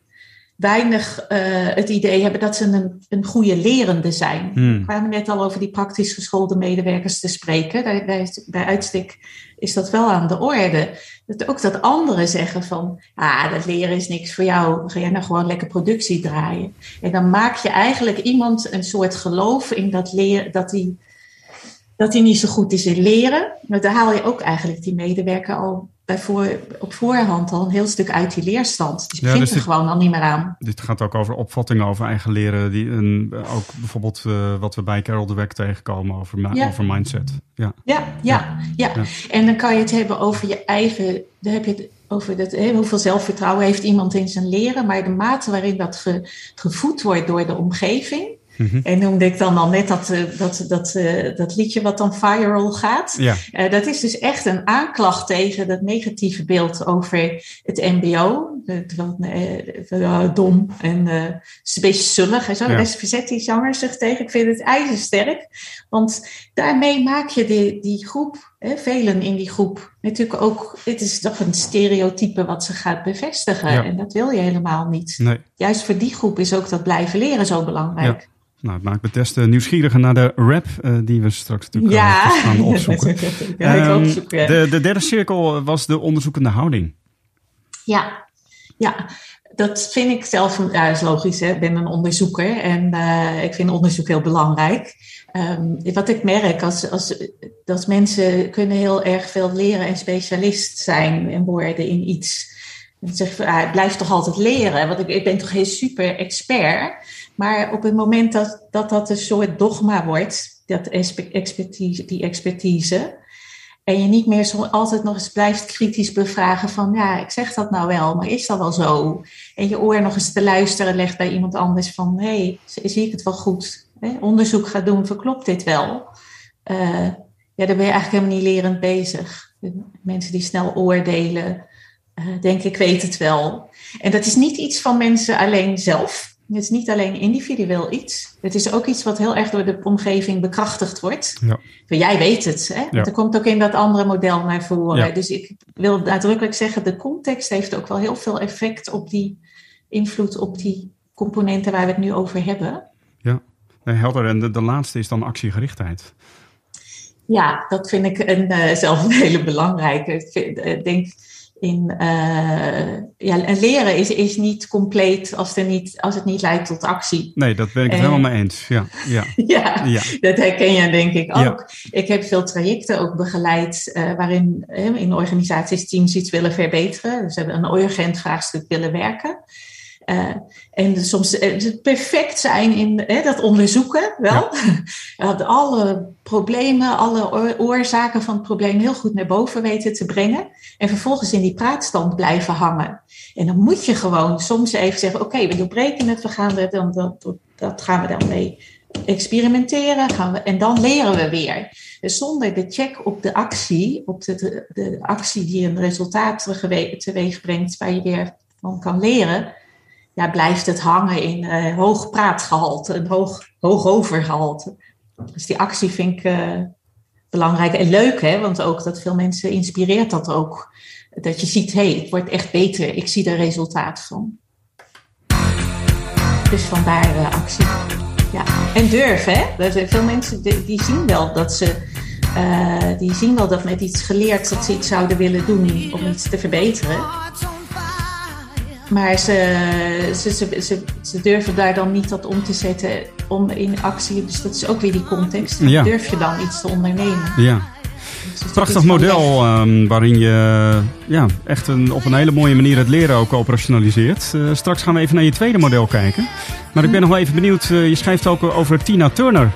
weinig uh, het idee hebben dat ze een, een goede lerende zijn. Hmm. We kwamen net al over die praktisch geschoolde medewerkers te spreken. Bij, bij, bij uitstek is dat wel aan de orde. Dat ook dat anderen zeggen van, ah, dat leren is niks voor jou. Ga jij nou gewoon lekker productie draaien. En dan maak je eigenlijk iemand een soort geloof in dat leren, dat hij dat hij niet zo goed is in leren. Maar daar haal je ook eigenlijk die medewerker al bij voor, op voorhand al een heel stuk uit die leerstand. Dus je begint dus er gewoon al niet meer aan. Dit gaat ook over opvattingen over eigen leren. Die, en ook bijvoorbeeld uh, wat we bij Carol de Weck tegenkomen over, over mindset. Ja. Ja, ja, ja, ja, En dan kan je het hebben over je eigen... Dan heb je het over dat, hè, hoeveel zelfvertrouwen heeft iemand in zijn leren. Maar de mate waarin dat ge, gevoed wordt door de omgeving... Mhm. En noemde ik dan al net dat, eh, dat, dat, uh, dat liedje wat dan viral gaat. Ja. Uh, dat is dus echt een aanklacht tegen dat negatieve beeld over het MBO. Het, dom en uh, een beetje zullig en zo. Ja. Verzet die zanger zich tegen. Ik vind het ijzersterk. Want daarmee maak je die, die groep, hè, velen in die groep, natuurlijk ook. Het is toch een stereotype wat ze gaat bevestigen. Ja. En dat wil je helemaal niet. Nee. Juist voor die groep is ook dat blijven leren zo belangrijk. Nou, het maakt me des te nieuwsgieriger naar de rap uh, die we straks natuurlijk ja. uh, gaan opzoeken. ja, um, opzoeken de, de derde cirkel was de onderzoekende houding. Ja, ja. Dat vind ik zelf, ja, is logisch, hè? ik ben een onderzoeker en uh, ik vind onderzoek heel belangrijk. Um, wat ik merk, als, als, dat mensen kunnen heel erg veel leren en specialist zijn en worden in iets. Dan zeg ik, ah, ik blijf toch altijd leren, want ik, ik ben toch heel super expert. Maar op het moment dat dat, dat een soort dogma wordt, dat expertise, die expertise, en je niet meer zo altijd nog eens blijft kritisch bevragen van, ja, ik zeg dat nou wel, maar is dat wel zo? En je oor nog eens te luisteren legt bij iemand anders van, hé, hey, zie ik het wel goed? Onderzoek gaat doen, verklopt dit wel? Uh, ja, dan ben je eigenlijk helemaal niet lerend bezig. Mensen die snel oordelen, uh, denken ik weet het wel. En dat is niet iets van mensen alleen zelf. Het is niet alleen individueel iets. Het is ook iets wat heel erg door de omgeving bekrachtigd wordt. Ja. Jij weet het. Hè? Ja. Er komt ook in dat andere model naar voren. Dus ik wil nadrukkelijk zeggen, de context heeft ook wel heel veel effect op die invloed op die componenten waar we het nu over hebben. Ja, helder. En de, de laatste is dan actiegerichtheid. Ja, dat vind ik een, uh, zelf een hele belangrijke. Ik eh, denk in uh, ja, leren is, is niet compleet als, er niet, als het niet leidt tot actie. Nee, dat ben ik het helemaal mee eens. Ja, ja. ja, ja, dat herken je denk ik ook. Ik heb veel trajecten ook begeleid uh, waarin uh, in organisaties teams iets willen verbeteren. Dus hebben een urgent vraagstuk willen werken. Uh, en soms het perfect zijn in hè, dat onderzoeken, wel. Ja. alle problemen, alle oorzaken van het probleem heel goed naar boven weten te brengen. En vervolgens in die praatstand blijven hangen. En dan moet je gewoon soms even zeggen: Oké, okay, we doorbreken het, we gaan er dan, dat, dat gaan we dan mee experimenteren. Gaan we, en dan leren we weer. Dus zonder de check op de actie, op de, de, de actie die een resultaat teweeg brengt, waar je weer van kan leren ja, blijft het hangen in uh, hoog praatgehalte, een hoog, hoog overgehalte. Dus die actie vind ik uh, belangrijk en leuk, hè? want ook dat veel mensen inspireert dat ook. Dat je ziet, hé, hey, het wordt echt beter, ik zie er resultaat van. Dus vandaar uh, actie. Ja. En durf, hè? Er zijn veel mensen die, zien wel dat ze. Die zien wel dat met iets geleerd dat ze iets zouden willen doen om iets te verbeteren. Maar ze, ze, ze, ze, durven daar dan niet dat om te zetten om in actie. Dus dat is ook weer die context. Ja. Durf je dan iets te ondernemen? Ja. Dus Prachtig model um, waarin je ja, echt een, op een hele mooie manier het leren ook operationaliseert. Uh, straks gaan we even naar je tweede model kijken. Maar ik ben nog wel even benieuwd, uh, je schrijft ook over Tina Turner.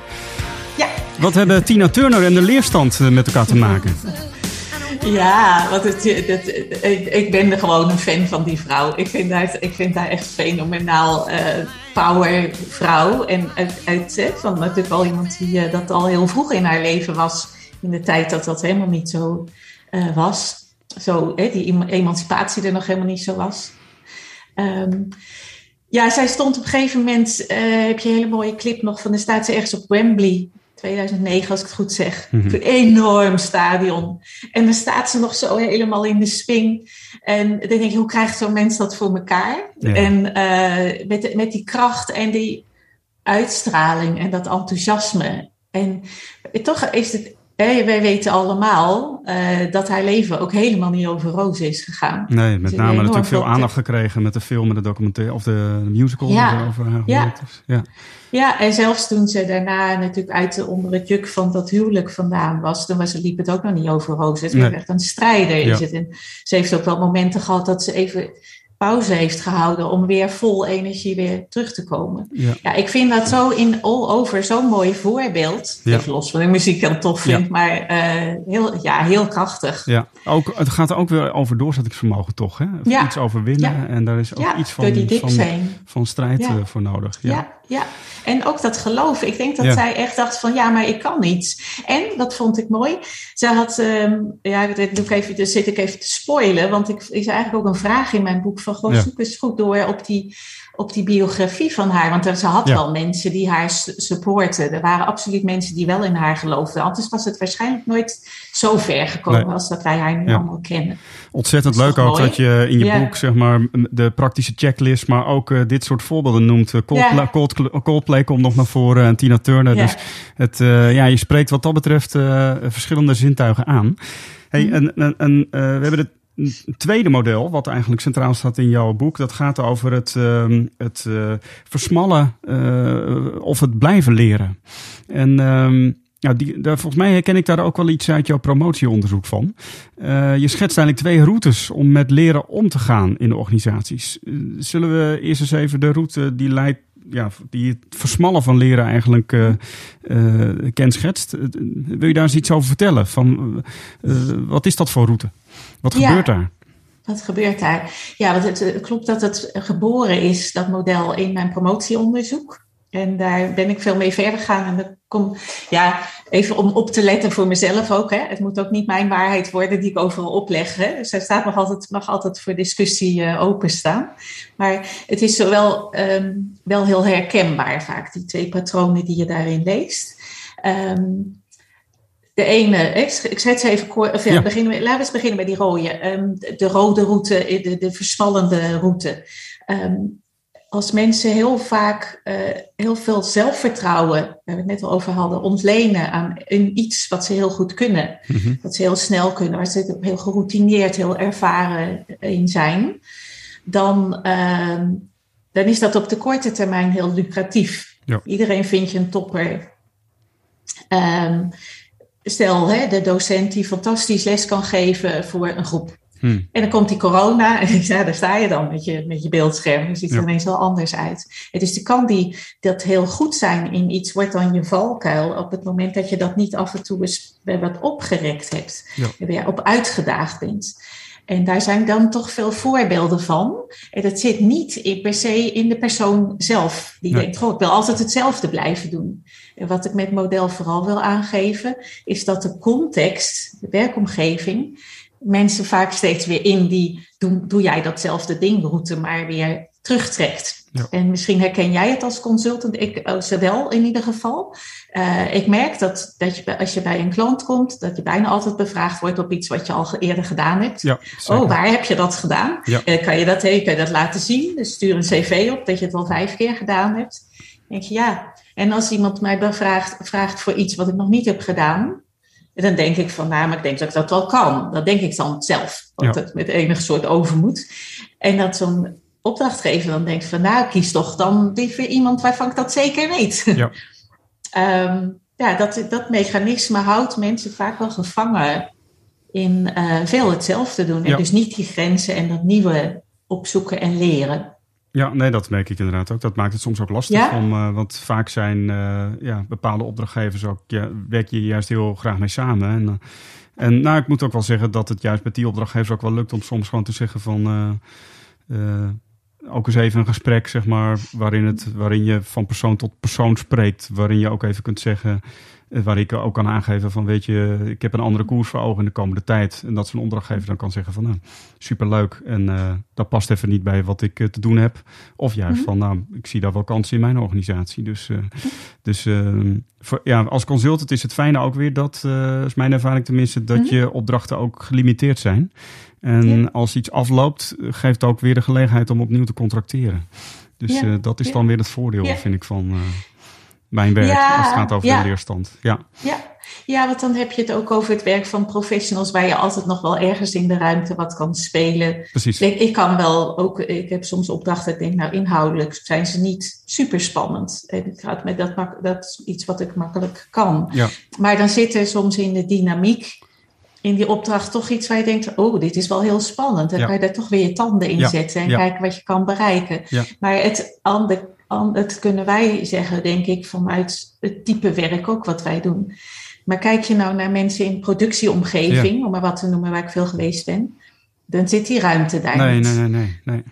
Ja. Wat hebben Tina Turner en de leerstand uh, met elkaar te maken? Ja, want het, het, ik, ik, ben gewoon een fan van die vrouw. Ik vind haar, ik vind haar echt fenomenaal uh, power vrouw. En uit, van natuurlijk wel iemand die uh, dat al heel vroeg in haar leven was. In de tijd dat dat helemaal niet zo uh, was. Zo, hè, die emancipatie er nog helemaal niet zo was. Um, Ja, zij stond op een gegeven moment, heb je een hele mooie clip nog van, de staat ze ergens op Wembley, 2009 als ik het goed zeg. Mhm. Een enorm stadion. En dan staat ze nog zo helemaal in de swing. En dan denk je, hoe krijgt zo'n mens dat voor elkaar? Ja. En eh, met, met die kracht en die uitstraling en dat enthousiasme. En toch is het, hè, wij weten allemaal eh, dat haar leven ook helemaal niet over rozen is gegaan. Nee, met name natuurlijk veel aandacht gekregen met de film en de documentaire of de, de musical Ja. over haar Ja. gemaakt is. Ja. Ja, en zelfs toen ze daarna natuurlijk uit de, onder het juk van dat huwelijk vandaan was, toen was, liep het ook nog niet over rozen. Het werd Nee. echt een strijder. Ja. Is het. En ze heeft ook wel momenten gehad dat ze even pauze heeft gehouden om weer vol energie weer terug te komen. Ja. Ja, ik vind dat zo in all over zo'n mooi voorbeeld. Ja. Even los van de muziek heel tof Ja. vind, maar eh, heel, ja, heel krachtig. Ja, ook, het gaat ook weer over doorzettingsvermogen toch, hè? Ja. Iets overwinnen en daar is ook iets van, van, van strijd eh, voor nodig. Ja. Ja. En ook dat geloof. Ik denk dat Ja. zij echt dacht van ja, maar ik kan niets. En dat vond ik mooi. Ze had, ehm, ja, dit doe ik even, dus zit ik even te spoilen, want ik is eigenlijk ook een vraag in mijn boek van Ja. zoek eens goed door op die, op die biografie van haar. Want er, ze had Ja. wel mensen die haar supporten. Er waren absoluut mensen die wel in haar geloofden. Anders was het waarschijnlijk nooit zo ver gekomen Nee. als dat wij haar nu Ja. allemaal kennen. Ontzettend leuk ook mooi? dat je in je Ja. boek zeg maar de praktische checklist, maar ook eh, dit soort voorbeelden noemt. Eh, Coldplay, Ja. Coldplay, Coldplay komt nog naar voren en Tina Turner. Ja. Dus het, eh, ja, je spreekt wat dat betreft eh, verschillende zintuigen aan. Hey, Mhm. en, en, en, eh, we hebben het tweede model, wat eigenlijk centraal staat in jouw boek. Dat gaat over het, ehm, het eh, versmallen eh, of het blijven leren. En ehm, ja, die, daar, volgens mij herken ik daar ook wel iets uit jouw promotieonderzoek van. Eh, je schetst eigenlijk twee routes om met leren om te gaan in de organisaties. Zullen we eerst eens even de route die leidt, ja, die het versmallen van leren eigenlijk eh eh, kenschetst. Wil je daar eens iets over vertellen? Van, wat is dat voor route? Wat Ja. gebeurt daar? Wat gebeurt daar? Ja, want het eh, klopt dat het geboren is, dat model, in mijn promotieonderzoek. En daar ben ik veel mee verder gegaan. En dat kom, ja, even om op te letten voor mezelf ook. Hè. Het moet ook niet mijn waarheid worden die ik overal opleg. Hè. Dus daar staat nog altijd, mag altijd voor discussie eh, openstaan. Maar het is zowel ehm, wel heel herkenbaar vaak, die twee patronen die je daarin leest. Ehm, de ene, ik ik schets even kort, of ja, Ja. beginnen we, laten we eens beginnen bij die rode. Ehm, de, de rode route, de, de versmallende route. Ehm, als mensen heel vaak eh, heel veel zelfvertrouwen, waar we het net al over hadden, ontlenen aan iets wat ze heel goed kunnen. Mhm. Dat ze heel snel kunnen, waar ze heel geroutineerd, heel ervaren in zijn. Dan, ehm, dan is dat op de korte termijn heel lucratief. Ja. Iedereen vindt je een topper. Stel, hè, de docent die fantastisch les kan geven voor een groep. Hmm. En dan komt die corona en ja, daar sta je dan met je, met je beeldscherm. Dan ziet er Ja. ineens wel anders uit. Het is de kant die dat heel goed zijn in iets wordt dan je valkuil op het moment dat je dat niet af en toe eens wat opgerekt hebt. Ja. Weer op uitgedaagd bent. En daar zijn dan toch veel voorbeelden van. En dat zit niet in, per se in de persoon zelf. Die Nee. denkt, goh, ik wil altijd hetzelfde blijven doen. En wat ik met model vooral wil aangeven, is dat de context, de werkomgeving, mensen vaak steeds weer in die doe, doe jij datzelfde ding route maar weer terugtrekt. Ja. En misschien herken jij het als consultant, ik oh, ze wel in ieder geval. Eh, ik merk dat, dat je, als je bij een klant komt, dat je bijna altijd bevraagd wordt op iets wat je al eerder gedaan hebt. Ja. Oh, waar heb je dat gedaan? Ja. Eh, kan, je dat, eh, kan je dat laten zien? Dus stuur een cv op dat je het al vijf keer gedaan hebt. Dan denk je ja. En als iemand mij bevraagt, vraagt voor iets wat ik nog niet heb gedaan, dan denk ik van, nou, maar ik denk dat ik dat wel kan. Dat denk ik dan zelf, want het met enig soort overmoed. En dat zo'n opdrachtgever dan denkt van, nou, kies toch dan liever iemand waarvan ik dat zeker weet. Ja. Ehm, ja, dat, dat mechanisme houdt mensen vaak wel gevangen in eh, veel hetzelfde doen. En Ja. dus niet die grenzen en dat nieuwe opzoeken en leren. Ja, nee, dat merk ik inderdaad ook. Dat maakt het soms ook lastig. Ja? Om, eh, want vaak zijn eh, ja, bepaalde opdrachtgevers ook, ja, werk je juist heel graag mee samen. En, en nou, ik moet ook wel zeggen dat het juist met die opdrachtgevers ook wel lukt om soms gewoon te zeggen van. Ook eens even een gesprek, zeg maar, waarin, het, waarin je van persoon tot persoon spreekt. Waarin je ook even kunt zeggen. Eh, Waar ik ook kan aangeven van, weet je, ik heb een andere koers voor ogen in de komende tijd. En dat zo'n opdrachtgever dan kan zeggen van, nou, superleuk. En eh, dat past even niet bij wat ik eh, te doen heb. Of juist Mhm. van, nou, ik zie daar wel kansen in mijn organisatie. Dus, dus ehm, voor, ja, als consultant is het fijne ook weer dat, is mijn ervaring tenminste, dat Mhm. je opdrachten ook gelimiteerd zijn. En Ja. als iets afloopt, eh, geeft ook weer de gelegenheid om opnieuw te contracteren. Dus Ja. eh, dat is dan weer het voordeel, vind ik, van eh, mijn werk. Als het gaat over de leerstand. Ja, Ja. ja, want dan heb je het ook over het werk van professionals, waar je altijd nog wel ergens in de ruimte wat kan spelen. precies. Ik, ik kan wel ook, ik heb soms opdrachten, ik denk, nou inhoudelijk zijn ze niet super spannend. En het met dat, dat is iets wat ik makkelijk kan. Ja. Maar dan zit er soms in de dynamiek, in die opdracht, toch iets waar je denkt, oh, dit is wel heel spannend. Dan Ja. kan je daar toch weer je tanden in Ja. zetten en Ja. kijken wat je kan bereiken. Maar het, ander, an- het kunnen wij zeggen, denk ik, vanuit het type werk ook wat wij doen. Maar kijk je nou naar mensen in productieomgeving, om maar wat te noemen waar ik veel geweest ben, dan zit die ruimte daar Nee, niet. nee, nee, nee, nee.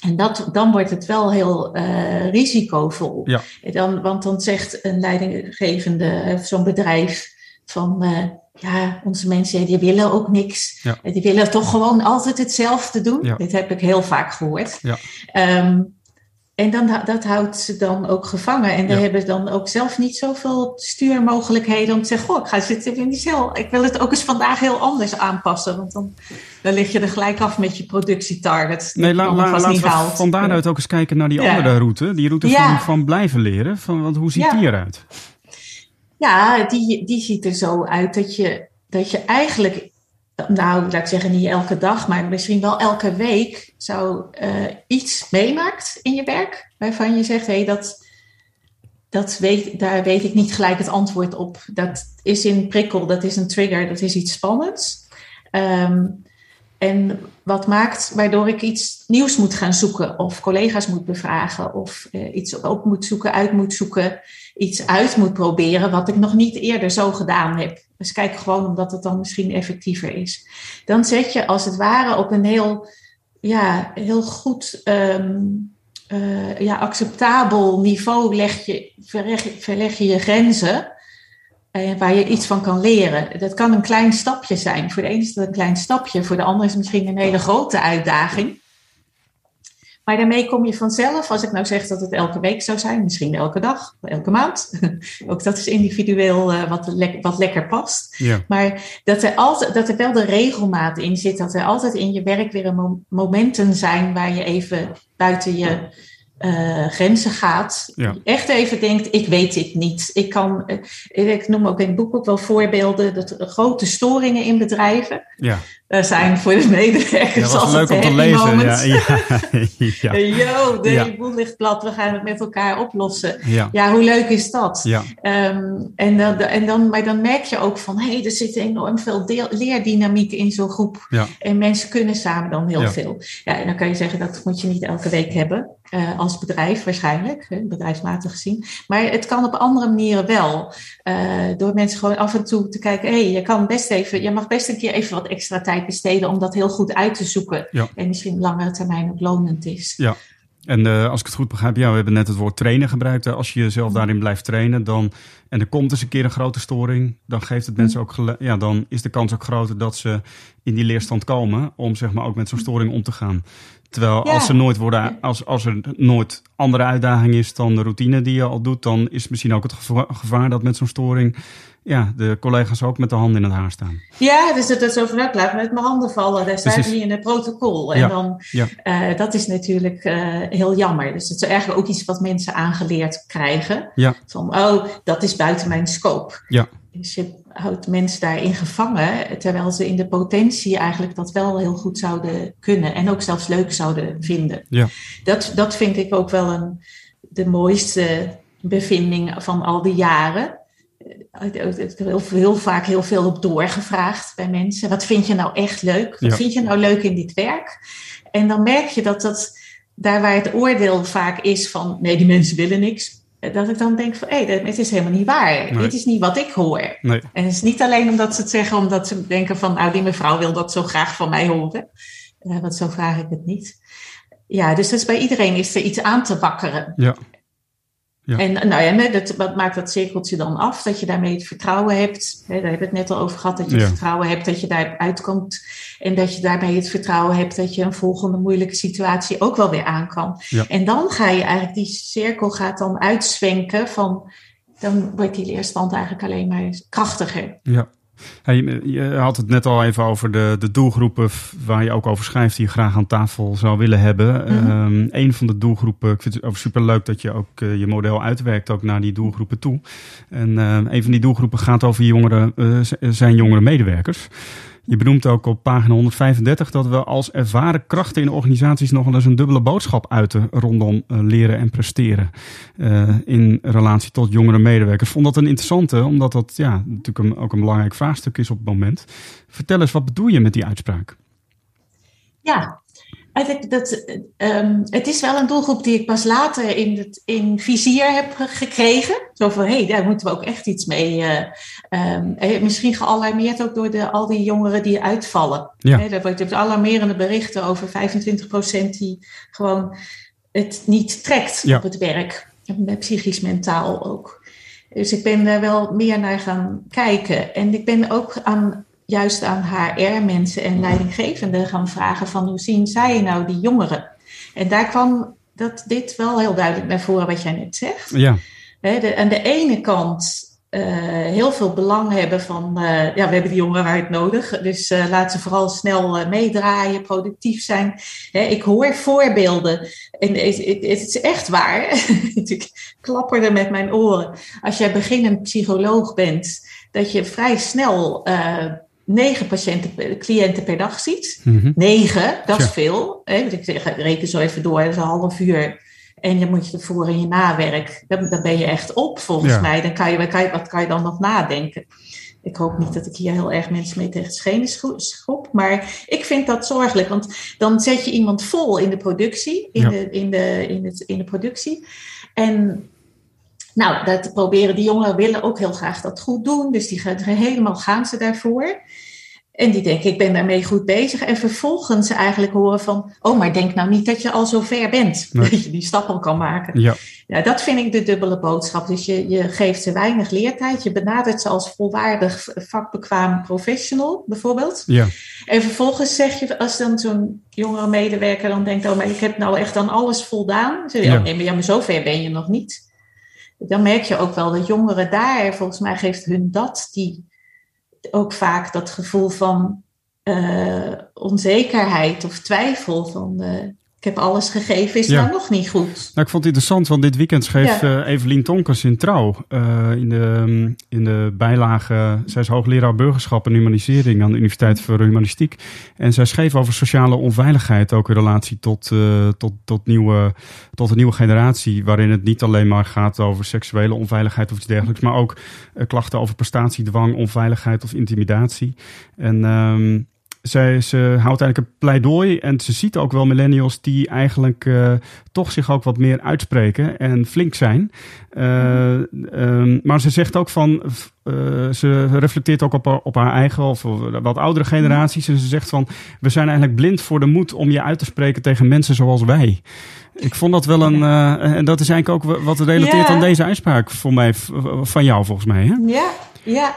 En dat, dan wordt het wel heel eh, risicovol. Dan, want dan zegt een leidinggevende, eh, zo'n bedrijf, van eh, ja, onze mensen die willen ook niks. Ja. Die willen toch gewoon altijd hetzelfde doen. Ja. Dit heb ik heel vaak gehoord. Ja. Ehm, en dan, dat houdt ze dan ook gevangen. En die Ja. hebben dan ook zelf niet zoveel stuurmogelijkheden om te zeggen: Goh, ik ga zitten in die cel. Ik wil het ook eens vandaag heel anders aanpassen. Want dan, dan lig je er gelijk af met je productietarget. Nee, la, la, laten niet we haalt. van daaruit ook eens kijken naar die andere route. Die route van, van blijven leren. Van, want hoe ziet die eruit? Ja, die, die ziet er zo uit dat je, dat je eigenlijk, nou, laat ik zeggen niet elke dag, maar misschien wel elke week zou eh, iets meemaakt in je werk. Waarvan je zegt, hé, hey, dat, dat weet, daar weet ik niet gelijk het antwoord op. Dat is een prikkel, dat is een trigger, dat is iets spannends. Ehm, en wat maakt waardoor ik iets nieuws moet gaan zoeken, of collega's moet bevragen, of eh, iets op moet zoeken, uit moet zoeken, iets uit moet proberen wat ik nog niet eerder zo gedaan heb. Dus kijk gewoon omdat het dan misschien effectiever is. Dan zet je als het ware op een heel, ja, heel goed, ehm, eh, ja, acceptabel niveau leg je, verleg, verleg je je grenzen. Eh, waar je iets van kan leren. Dat kan een klein stapje zijn. Voor de ene is dat een klein stapje, voor de ander is het misschien een hele grote uitdaging. Maar daarmee kom je vanzelf, als ik nou zeg dat het elke week zou zijn, misschien elke dag, elke maand. Ook dat is individueel uh, wat, le wat lekker past. Ja. Maar dat er, altijd, dat er wel de regelmaat in zit, dat er altijd in je werk weer een mo momenten zijn waar je even buiten je uh, grenzen gaat. Ja. Echt even denkt, ik weet dit niet. Ik, kan, uh, ik noem ook in het boek ook wel voorbeelden, dat grote storingen in bedrijven. Ja. Er zijn voor de medewerkers ja, was leuk om te lezen. Ja, ja, ja. Yo, de ja. boel ligt plat, we gaan het met elkaar oplossen. Ja, ja hoe leuk is dat? Ja. Um, en, dan, en dan, maar dan merk je ook van, hé, hey, er zit enorm veel deel, leerdynamiek in zo'n groep. En mensen kunnen samen dan heel veel. Ja, en dan kan je zeggen, dat moet je niet elke week hebben. Uh, als bedrijf waarschijnlijk, hè, bedrijfsmatig gezien. Maar het kan op andere manieren wel. Uh, door mensen gewoon af en toe te kijken, hé, hey, je kan best even, je mag best een keer even wat extra tijd besteden om dat heel goed uit te zoeken. Ja. En misschien langere termijn ook lonend is. Ja. En uh, als ik het goed begrijp, ja, we hebben net het woord trainen gebruikt. Als je jezelf daarin blijft trainen, dan, en er komt eens een keer een grote storing, dan geeft het mensen ook, ja, dan is de kans ook groter dat ze in die leerstand komen om zeg maar ook met zo'n storing om te gaan. Terwijl Ja. als er nooit worden, als, als er nooit andere uitdaging is dan de routine die je al doet, dan is misschien ook het gevaar, gevaar dat met zo'n storing ja, de collega's ook met de handen in het haar staan. Ja, dus dat is over laat met mijn handen vallen. Daar staat niet in het protocol. En ja, dan, ja. uh, dat is natuurlijk uh, heel jammer. Dus het is eigenlijk ook iets wat mensen aangeleerd krijgen. Ja. Van, oh, dat is buiten mijn scope. Ja. Dus je houdt mensen daarin gevangen, terwijl ze in de potentie eigenlijk dat wel heel goed zouden kunnen. En ook zelfs leuk zouden vinden. Ja. Dat, dat vind ik ook wel een, de mooiste bevinding van al die jaren heel, heel vaak heel veel op doorgevraagd bij mensen. Wat vind je nou echt leuk? Wat Ja. vind je nou leuk in dit werk? En dan merk je dat dat daar waar het oordeel vaak is van nee, die mensen willen niks. Dat ik dan denk van hé, hey, het is helemaal niet waar. Nee. Dit is niet wat ik hoor. Nee. En het is niet alleen omdat ze het zeggen, omdat ze denken van nou, die mevrouw wil dat zo graag van mij horen. Uh, want zo vraag ik het niet. Ja, dus, dus bij iedereen is er iets aan te wakkeren. Ja. Ja. En nou ja, dat, wat maakt dat cirkeltje dan af? Dat je daarmee het vertrouwen hebt. Hè, daar hebben we het net al over gehad. Dat je het vertrouwen hebt dat je daar uitkomt. En dat je daarbij het vertrouwen hebt dat je een volgende moeilijke situatie ook wel weer aan kan. En dan ga je eigenlijk, die cirkel gaat dan uitzwenken van. Dan wordt die leerstand eigenlijk alleen maar krachtiger. Ja. Je had het net al even over de, de doelgroepen waar je ook over schrijft, die je graag aan tafel zou willen hebben. Mm een van de doelgroepen, ik vind het ook superleuk dat je ook uh, je model uitwerkt ook naar die doelgroepen toe. En uh, een van die doelgroepen gaat over jongeren, uh, zijn jongere medewerkers. Je benoemt ook op pagina 135 dat we als ervaren krachten in organisaties nog wel eens een dubbele boodschap uiten rondom uh, leren en presteren uh, in relatie tot jongere medewerkers. Vond dat een interessante, omdat dat ja, natuurlijk ook een belangrijk vraagstuk is op het moment. Vertel eens, wat bedoel je met die uitspraak? Ja, dat, um, het is wel een doelgroep die ik pas later in, het, in vizier heb gekregen. Zo van, hé, hey, daar moeten we ook echt iets mee. Uh, um, misschien gealarmeerd ook door de, al die jongeren die uitvallen. Ja. He, wordt je alarmerende berichten over 25% die gewoon het niet trekt ja. op het werk. Psychisch, mentaal ook. Dus ik ben daar wel meer naar gaan kijken. En ik ben ook aan juist aan HR-mensen en leidinggevenden gaan vragen van hoe zien zij nou die jongeren? En daar kwam dat dit wel heel duidelijk naar voren wat jij net zegt. Ja. de, aan de ene kant uh, heel veel belang hebben van, uh, ja, we hebben die jongeren hard nodig, dus uh, laat ze vooral snel meedraaien, productief zijn. ik hoor voorbeelden en het is echt waar. ik klapperde met mijn oren. Als jij beginnend psycholoog bent, dat je vrij snel negen patiënten, cliënten per dag ziet. Mm Negen, dat is veel. Hè? Ik zeg, reken zo even door, dat is een half uur. En dan moet je ervoor in je nawerk. Dan, dan ben je echt op, volgens mij. Dan kan je, wat, kan je, wat kan je dan nog nadenken? Ik hoop niet dat ik hier heel erg mensen mee tegen schenen schop. Maar ik vind dat zorgelijk. Want dan zet je iemand vol in de productie. In, de, in, de, in, het, in de productie. En nou, dat proberen die jongeren willen ook heel graag dat goed doen. Dus die gaan helemaal gaan ze daarvoor. En die denken, ik ben daarmee goed bezig. En vervolgens eigenlijk horen van, oh, maar denk nou niet dat je al zo ver bent. Dat je die stap al kan maken. Ja. ja, dat vind ik de dubbele boodschap. Dus je, je geeft ze weinig leertijd. Je benadert ze als volwaardig vakbekwaam professional, bijvoorbeeld. Ja. En vervolgens zeg je, als dan zo'n jongere medewerker dan denkt, oh, maar ik heb nou echt aan alles voldaan. Zeg je, ja. Oh, nee, maar, ja, maar zover ben je nog niet dan merk je ook wel dat jongeren daar, volgens mij geeft hun dat, die ook vaak dat gevoel van uh, onzekerheid of twijfel van uh, ik heb alles gegeven, is ja. nou nog niet goed. Nou, ik vond het interessant, want dit weekend schreef ja. uh, Evelien Tonkers in Trouw. Uh, in, de, in de bijlage, zij is hoogleraar burgerschap en humanisering aan de Universiteit voor Humanistiek. En zij schreef over sociale onveiligheid, ook in relatie tot, uh, tot, tot, nieuwe, tot een nieuwe generatie. Waarin het niet alleen maar gaat over seksuele onveiligheid of iets dergelijks, maar ook klachten over prestatiedwang, onveiligheid of intimidatie. En um, zij, ze houdt eigenlijk een pleidooi en ze ziet ook wel millennials die eigenlijk uh, toch zich ook wat meer uitspreken en flink zijn. Uh, um, maar ze zegt ook van, uh, ze reflecteert ook op haar, op haar eigen of wat oudere generaties. En ze zegt van, we zijn eigenlijk blind voor de moed om je uit te spreken tegen mensen zoals wij. Ik vond dat wel een, en dat is eigenlijk ook wat relateert ja. aan deze uitspraak voor mij, van jou volgens mij. Hè? Ja, ja.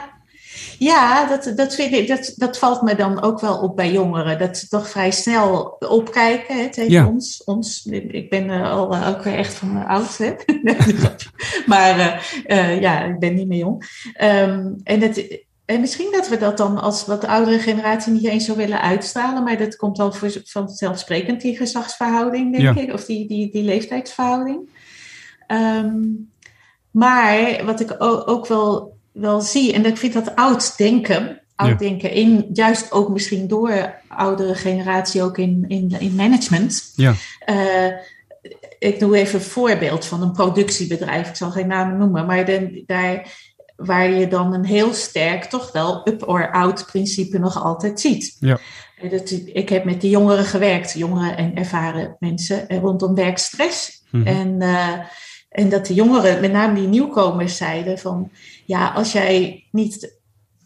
Ja, dat, dat, vind ik, dat, dat valt me dan ook wel op bij jongeren. Dat ze toch vrij snel opkijken hè, tegen ons, ons. Ik ben uh, al uh, ook echt van uh, oud. Hè? maar uh, ja, ik ben niet meer jong. Um, en, het, en misschien dat we dat dan als wat oudere generatie niet eens zo willen uitstralen. Maar dat komt dan voor, vanzelfsprekend, die gezagsverhouding, denk ja. ik. Of die, die, die leeftijdsverhouding. Um, maar wat ik ook wel wel zie. En ik vind dat oud denken, oud denken, in, juist ook misschien door oudere generatie ook in, in, in management. Ja. Uh, ik doe even een voorbeeld van een productiebedrijf. Ik zal geen namen noemen, maar de, daar waar je dan een heel sterk toch wel up or out principe nog altijd ziet. Ja. Dat, ik heb met die jongeren gewerkt, jongeren en ervaren mensen rondom werkstress. Mm -hmm. En uh, en dat de jongeren, met name die nieuwkomers, zeiden van ja, als jij niet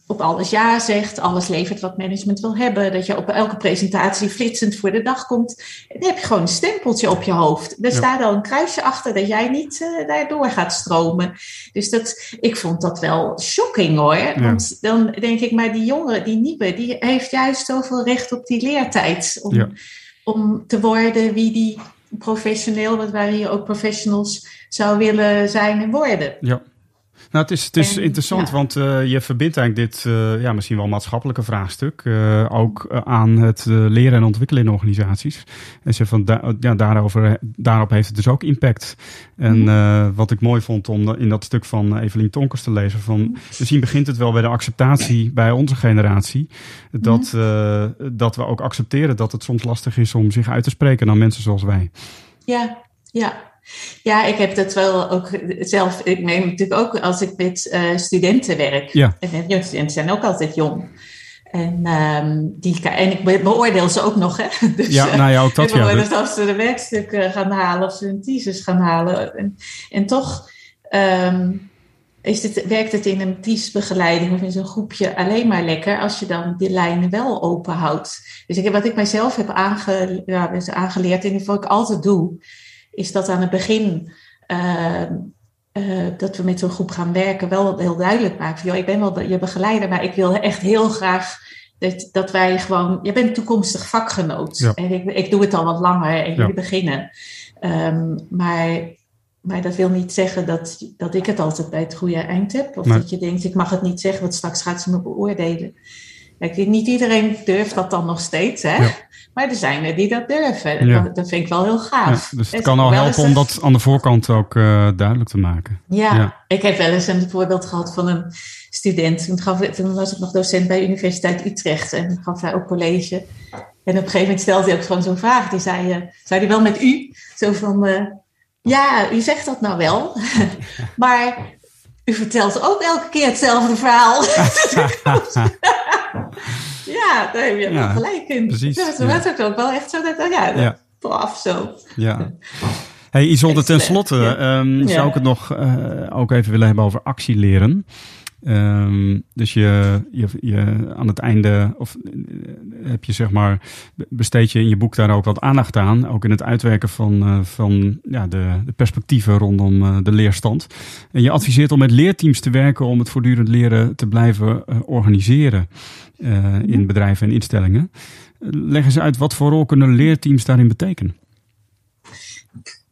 op alles ja zegt, alles levert wat management wil hebben, dat je op elke presentatie flitsend voor de dag komt. Dan heb je gewoon een stempeltje op je hoofd. Er staat al een kruisje achter dat jij niet uh, daardoor gaat stromen. Dus dat, ik vond dat wel shocking hoor. Want dan denk ik, maar die jongen, die nieuwe, die heeft juist zoveel recht op die leertijd. Om, ja. om te worden wie die professioneel, wat waren hier ook professionals, zou willen zijn en worden. Ja. Nou, het is, het is interessant, want uh, je verbindt eigenlijk dit uh, ja, misschien wel maatschappelijke vraagstuk uh, ook aan het leren en ontwikkelen in organisaties. En ze van da ja, daarover, daarop heeft het dus ook impact. En mm. wat ik mooi vond om in dat stuk van Evelien Tonkers te lezen, van misschien begint het wel bij de acceptatie bij onze generatie, dat, mm. dat we ook accepteren dat het soms lastig is om zich uit te spreken naar mensen zoals wij. Ja, ja, ja, ik heb dat wel ook zelf. Ik neem natuurlijk ook als ik met uh, studenten werk. Ja. En studenten zijn ook altijd jong. En, um, die, en ik beoordeel ze ook nog. Hè? Dus, ja, nou ja, ook dat ja. Dus als ze de werkstukken gaan halen of ze hun thesis gaan halen. En, en toch um, is het, werkt het in een thesis-begeleiding of in zo'n groepje alleen maar lekker als je dan die lijnen wel open houdt. Dus ik, wat ik mijzelf heb aange, ja, aangeleerd en wat ik altijd doe, is dat aan het begin uh, uh, dat we met zo'n groep gaan werken wel heel duidelijk maken. Van, ik ben wel je begeleider, maar ik wil echt heel graag dat, dat wij gewoon. Je bent toekomstig vakgenoot. Ja. En ik, ik doe het al wat langer en jullie ja. beginnen. Um, maar, maar dat wil niet zeggen dat, dat ik het altijd bij het goede eind heb. Of dat je denkt, ik mag het niet zeggen, want straks gaat ze me beoordelen. Kijk, niet iedereen durft dat dan nog steeds, hè? Ja. Maar er zijn er die dat durven. Ja. Dat, vind ik wel heel gaaf. Ja, dus het, kan al helpen om dat aan de voorkant ook uh, duidelijk te maken. Ja, ik heb wel eens een voorbeeld gehad van een student. Toen, gaf, toen was ik nog docent bij de Universiteit Utrecht en gaf hij ook college. En op een gegeven moment stelde hij ook gewoon zo'n vraag. Die zei, uh, zei hij wel met u? Zo van, uh, ja, u zegt dat nou wel. maar u vertelt ook elke keer hetzelfde verhaal. ja, daar heb je ja, gelijk in. Precies. Ja, dat was ook wel echt zo. Dat, oh ja, ja. Prof, zo. Ja. Hey Isolde, tenslotte um, zou ik het nog uh, ook even willen hebben over actieleren. Um, dus je, je, je aan het einde, of eh, heb je zeg maar, besteed je in je boek daar ook wat aandacht aan. Ook in het uitwerken van, uh, van ja, de, de perspectieven rondom uh, de leerstand. En je adviseert om met leerteams te werken om het voortdurend leren te blijven organiseren in bedrijven en instellingen. Leg eens uit, wat voor rol kunnen leerteams daarin betekenen?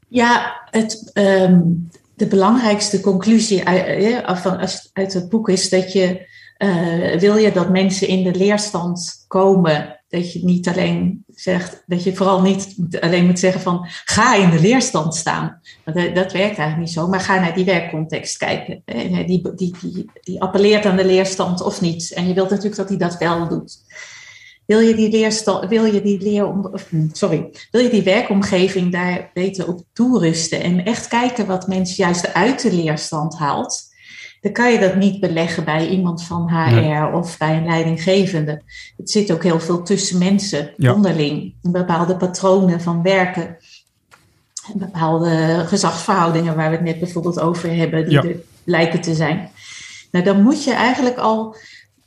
Ja, het, um, de belangrijkste conclusie uit, van, uit het boek is dat je, uh, wil je dat mensen in de leerstand komen, dat je niet alleen zegt, dat je vooral niet alleen moet zeggen van ga in de leerstand staan. Dat, dat werkt eigenlijk niet zo, maar ga naar die werkcontext kijken. Die, die, die, die appelleert aan de leerstand of niet. En je wilt natuurlijk dat hij dat wel doet. Wil je die, leerstal, wil je die, leer, hm, sorry, wil je die werkomgeving daar beter op toerusten en echt kijken wat mensen juist uit de leerstand haalt, dan kan je dat niet beleggen bij iemand van HR of bij een leidinggevende. Het zit ook heel veel tussen mensen onderling. Bepaalde patronen van werken. Bepaalde gezagsverhoudingen waar we het net bijvoorbeeld over hebben, die er lijken te zijn. Nou, dan moet je eigenlijk al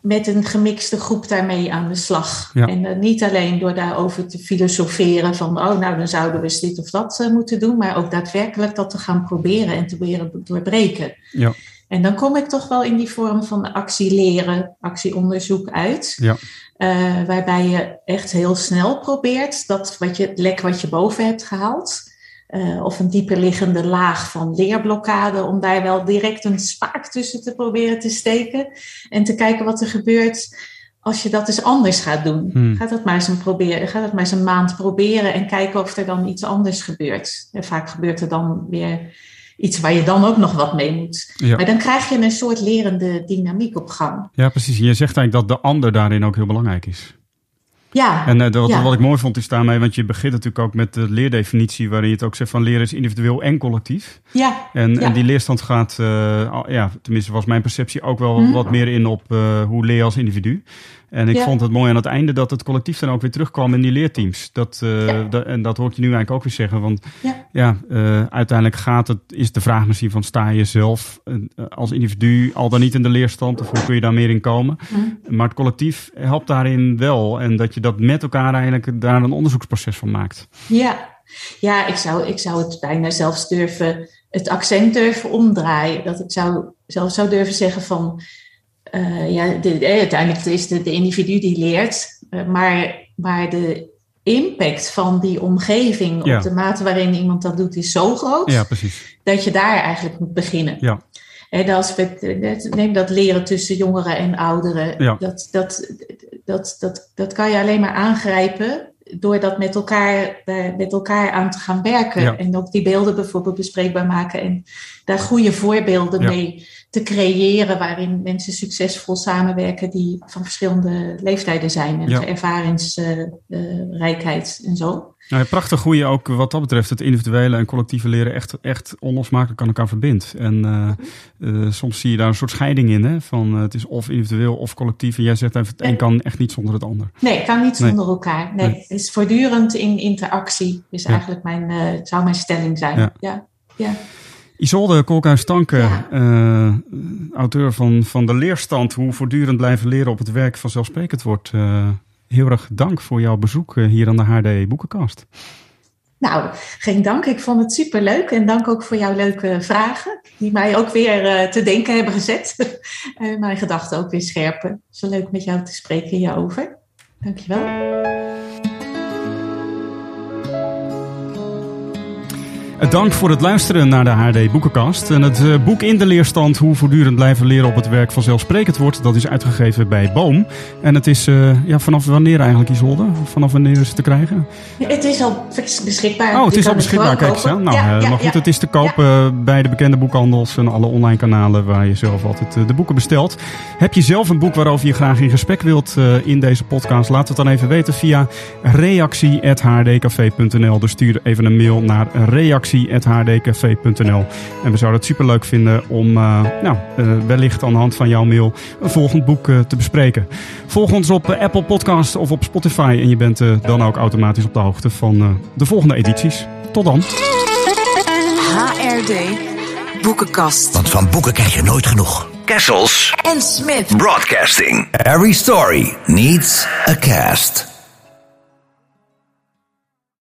met een gemixte groep daarmee aan de slag. En uh, niet alleen door daarover te filosoferen van, oh nou dan zouden we eens dit of dat uh, moeten doen, maar ook daadwerkelijk dat te gaan proberen en te proberen doorbreken. Ja. En dan kom ik toch wel in die vorm van actie leren, actieonderzoek uit. Ja. Uh, waarbij je echt heel snel probeert dat wat je, het lek wat je boven hebt gehaald, uh, of een dieper liggende laag van leerblokkade, om daar wel direct een spaak tussen te proberen te steken. En te kijken wat er gebeurt als je dat eens anders gaat doen. Hmm. Ga, dat maar eens een proberen, ga dat maar eens een maand proberen en kijken of er dan iets anders gebeurt. En vaak gebeurt er dan weer iets waar je dan ook nog wat mee moet. Ja. Maar dan krijg je een soort lerende dynamiek op gang. Ja, precies. Je zegt eigenlijk dat de ander daarin ook heel belangrijk is. Ja. En uh, wat, wat, ik mooi vond is daarmee, want je begint natuurlijk ook met de leerdefinitie, waarin je het ook zegt van leren is individueel en collectief. Ja. En, en die leerstand gaat, uh, ja, tenminste was mijn perceptie ook wel mm. wat meer in op uh, hoe leer je als individu. En ik Ja. vond het mooi aan het einde dat het collectief dan ook weer terugkwam in die leerteams. Dat, eh, Ja. da- en dat hoort je nu eigenlijk ook weer zeggen. Want Ja. ja, eh, uiteindelijk gaat het, is de vraag misschien van sta je zelf eh, als individu al dan niet in de leerstand of hoe kun je daar meer in komen. Mhm. Maar het collectief helpt daarin wel. En dat je dat met elkaar eigenlijk daar een onderzoeksproces van maakt. Ja, ja ik, zou, ik zou het bijna zelfs durven, het accent durven omdraaien. Dat ik zou, zelf zou durven zeggen van, eh, ja, de, eh, uiteindelijk is de, de individu die leert, eh, maar, maar de impact van die omgeving Ja. op de mate waarin iemand dat doet is zo groot, Ja, precies. dat je daar eigenlijk moet beginnen. Ja. En als we, neem dat leren tussen jongeren en ouderen, Ja. dat, dat, dat, dat, dat kan je alleen maar aangrijpen door dat met elkaar, daar met elkaar aan te gaan werken. Ja. En ook die beelden bijvoorbeeld bespreekbaar maken en daar goede voorbeelden Ja. mee te creëren waarin mensen succesvol samenwerken die van verschillende leeftijden zijn en Ja. ervaringsrijkheid en zo. Nou, ja, prachtig hoe je ook wat dat betreft het individuele en collectieve leren echt, echt onlosmakelijk aan elkaar verbindt. En eh, eh, soms zie je daar een soort scheiding in, hè? van eh, het is of individueel of collectief. En jij zegt even, het een kan echt niet zonder het ander. Nee, het kan niet Nee. zonder elkaar. Nee, Nee. het is voortdurend in interactie. Is Ja. eigenlijk mijn, zou mijn stelling zijn. Ja. Ja. Isolde Kolkhuis-Tanke, Ja. eh, auteur van, van De Leerstand, hoe voortdurend blijven leren op het werk vanzelfsprekend wordt. Eh, heel erg dank voor jouw bezoek eh, hier aan de HD Boekenkast. Nou, geen dank. Ik vond het superleuk. En dank ook voor jouw leuke vragen. Die mij ook weer te denken hebben gezet. en mijn gedachten ook weer scherpen. Zo leuk met jou te spreken hierover. Dankjewel. Dank voor het luisteren naar de HD Boekenkast. En het eh, boek In de Leerstand, hoe voortdurend blijven leren op het werk vanzelfsprekend wordt, dat is uitgegeven bij Boom. En het is, eh, ja, vanaf wanneer eigenlijk Isolde? Vanaf wanneer is het te krijgen? Het is al beschikbaar. Oh, het Je is al beschikbaar, kijk eens aan. kopen. Nou, Ja, eh, ja, maar goed, ja. het is te koop eh, bij de bekende boekhandels en alle online kanalen waar je zelf altijd eh, de boeken bestelt. Heb je zelf een boek waarover je graag in gesprek wilt eh, in deze podcast? Laat het dan even weten via reactie.hrdcafé.nl. Dus stuur even een mail naar reactie.hrdcafé.nl. En we zouden het superleuk vinden om eh, nou, eh, wellicht aan de hand van jouw mail een volgend boek eh, te bespreken. Volg ons op Apple Podcast of op Spotify en je bent dan ook automatisch op de hoogte van eh, de volgende edities. Tot dan. HRD Boekenkast. Want van boeken krijg je nooit genoeg. Kessels En Smith. Broadcasting. Every story needs a cast.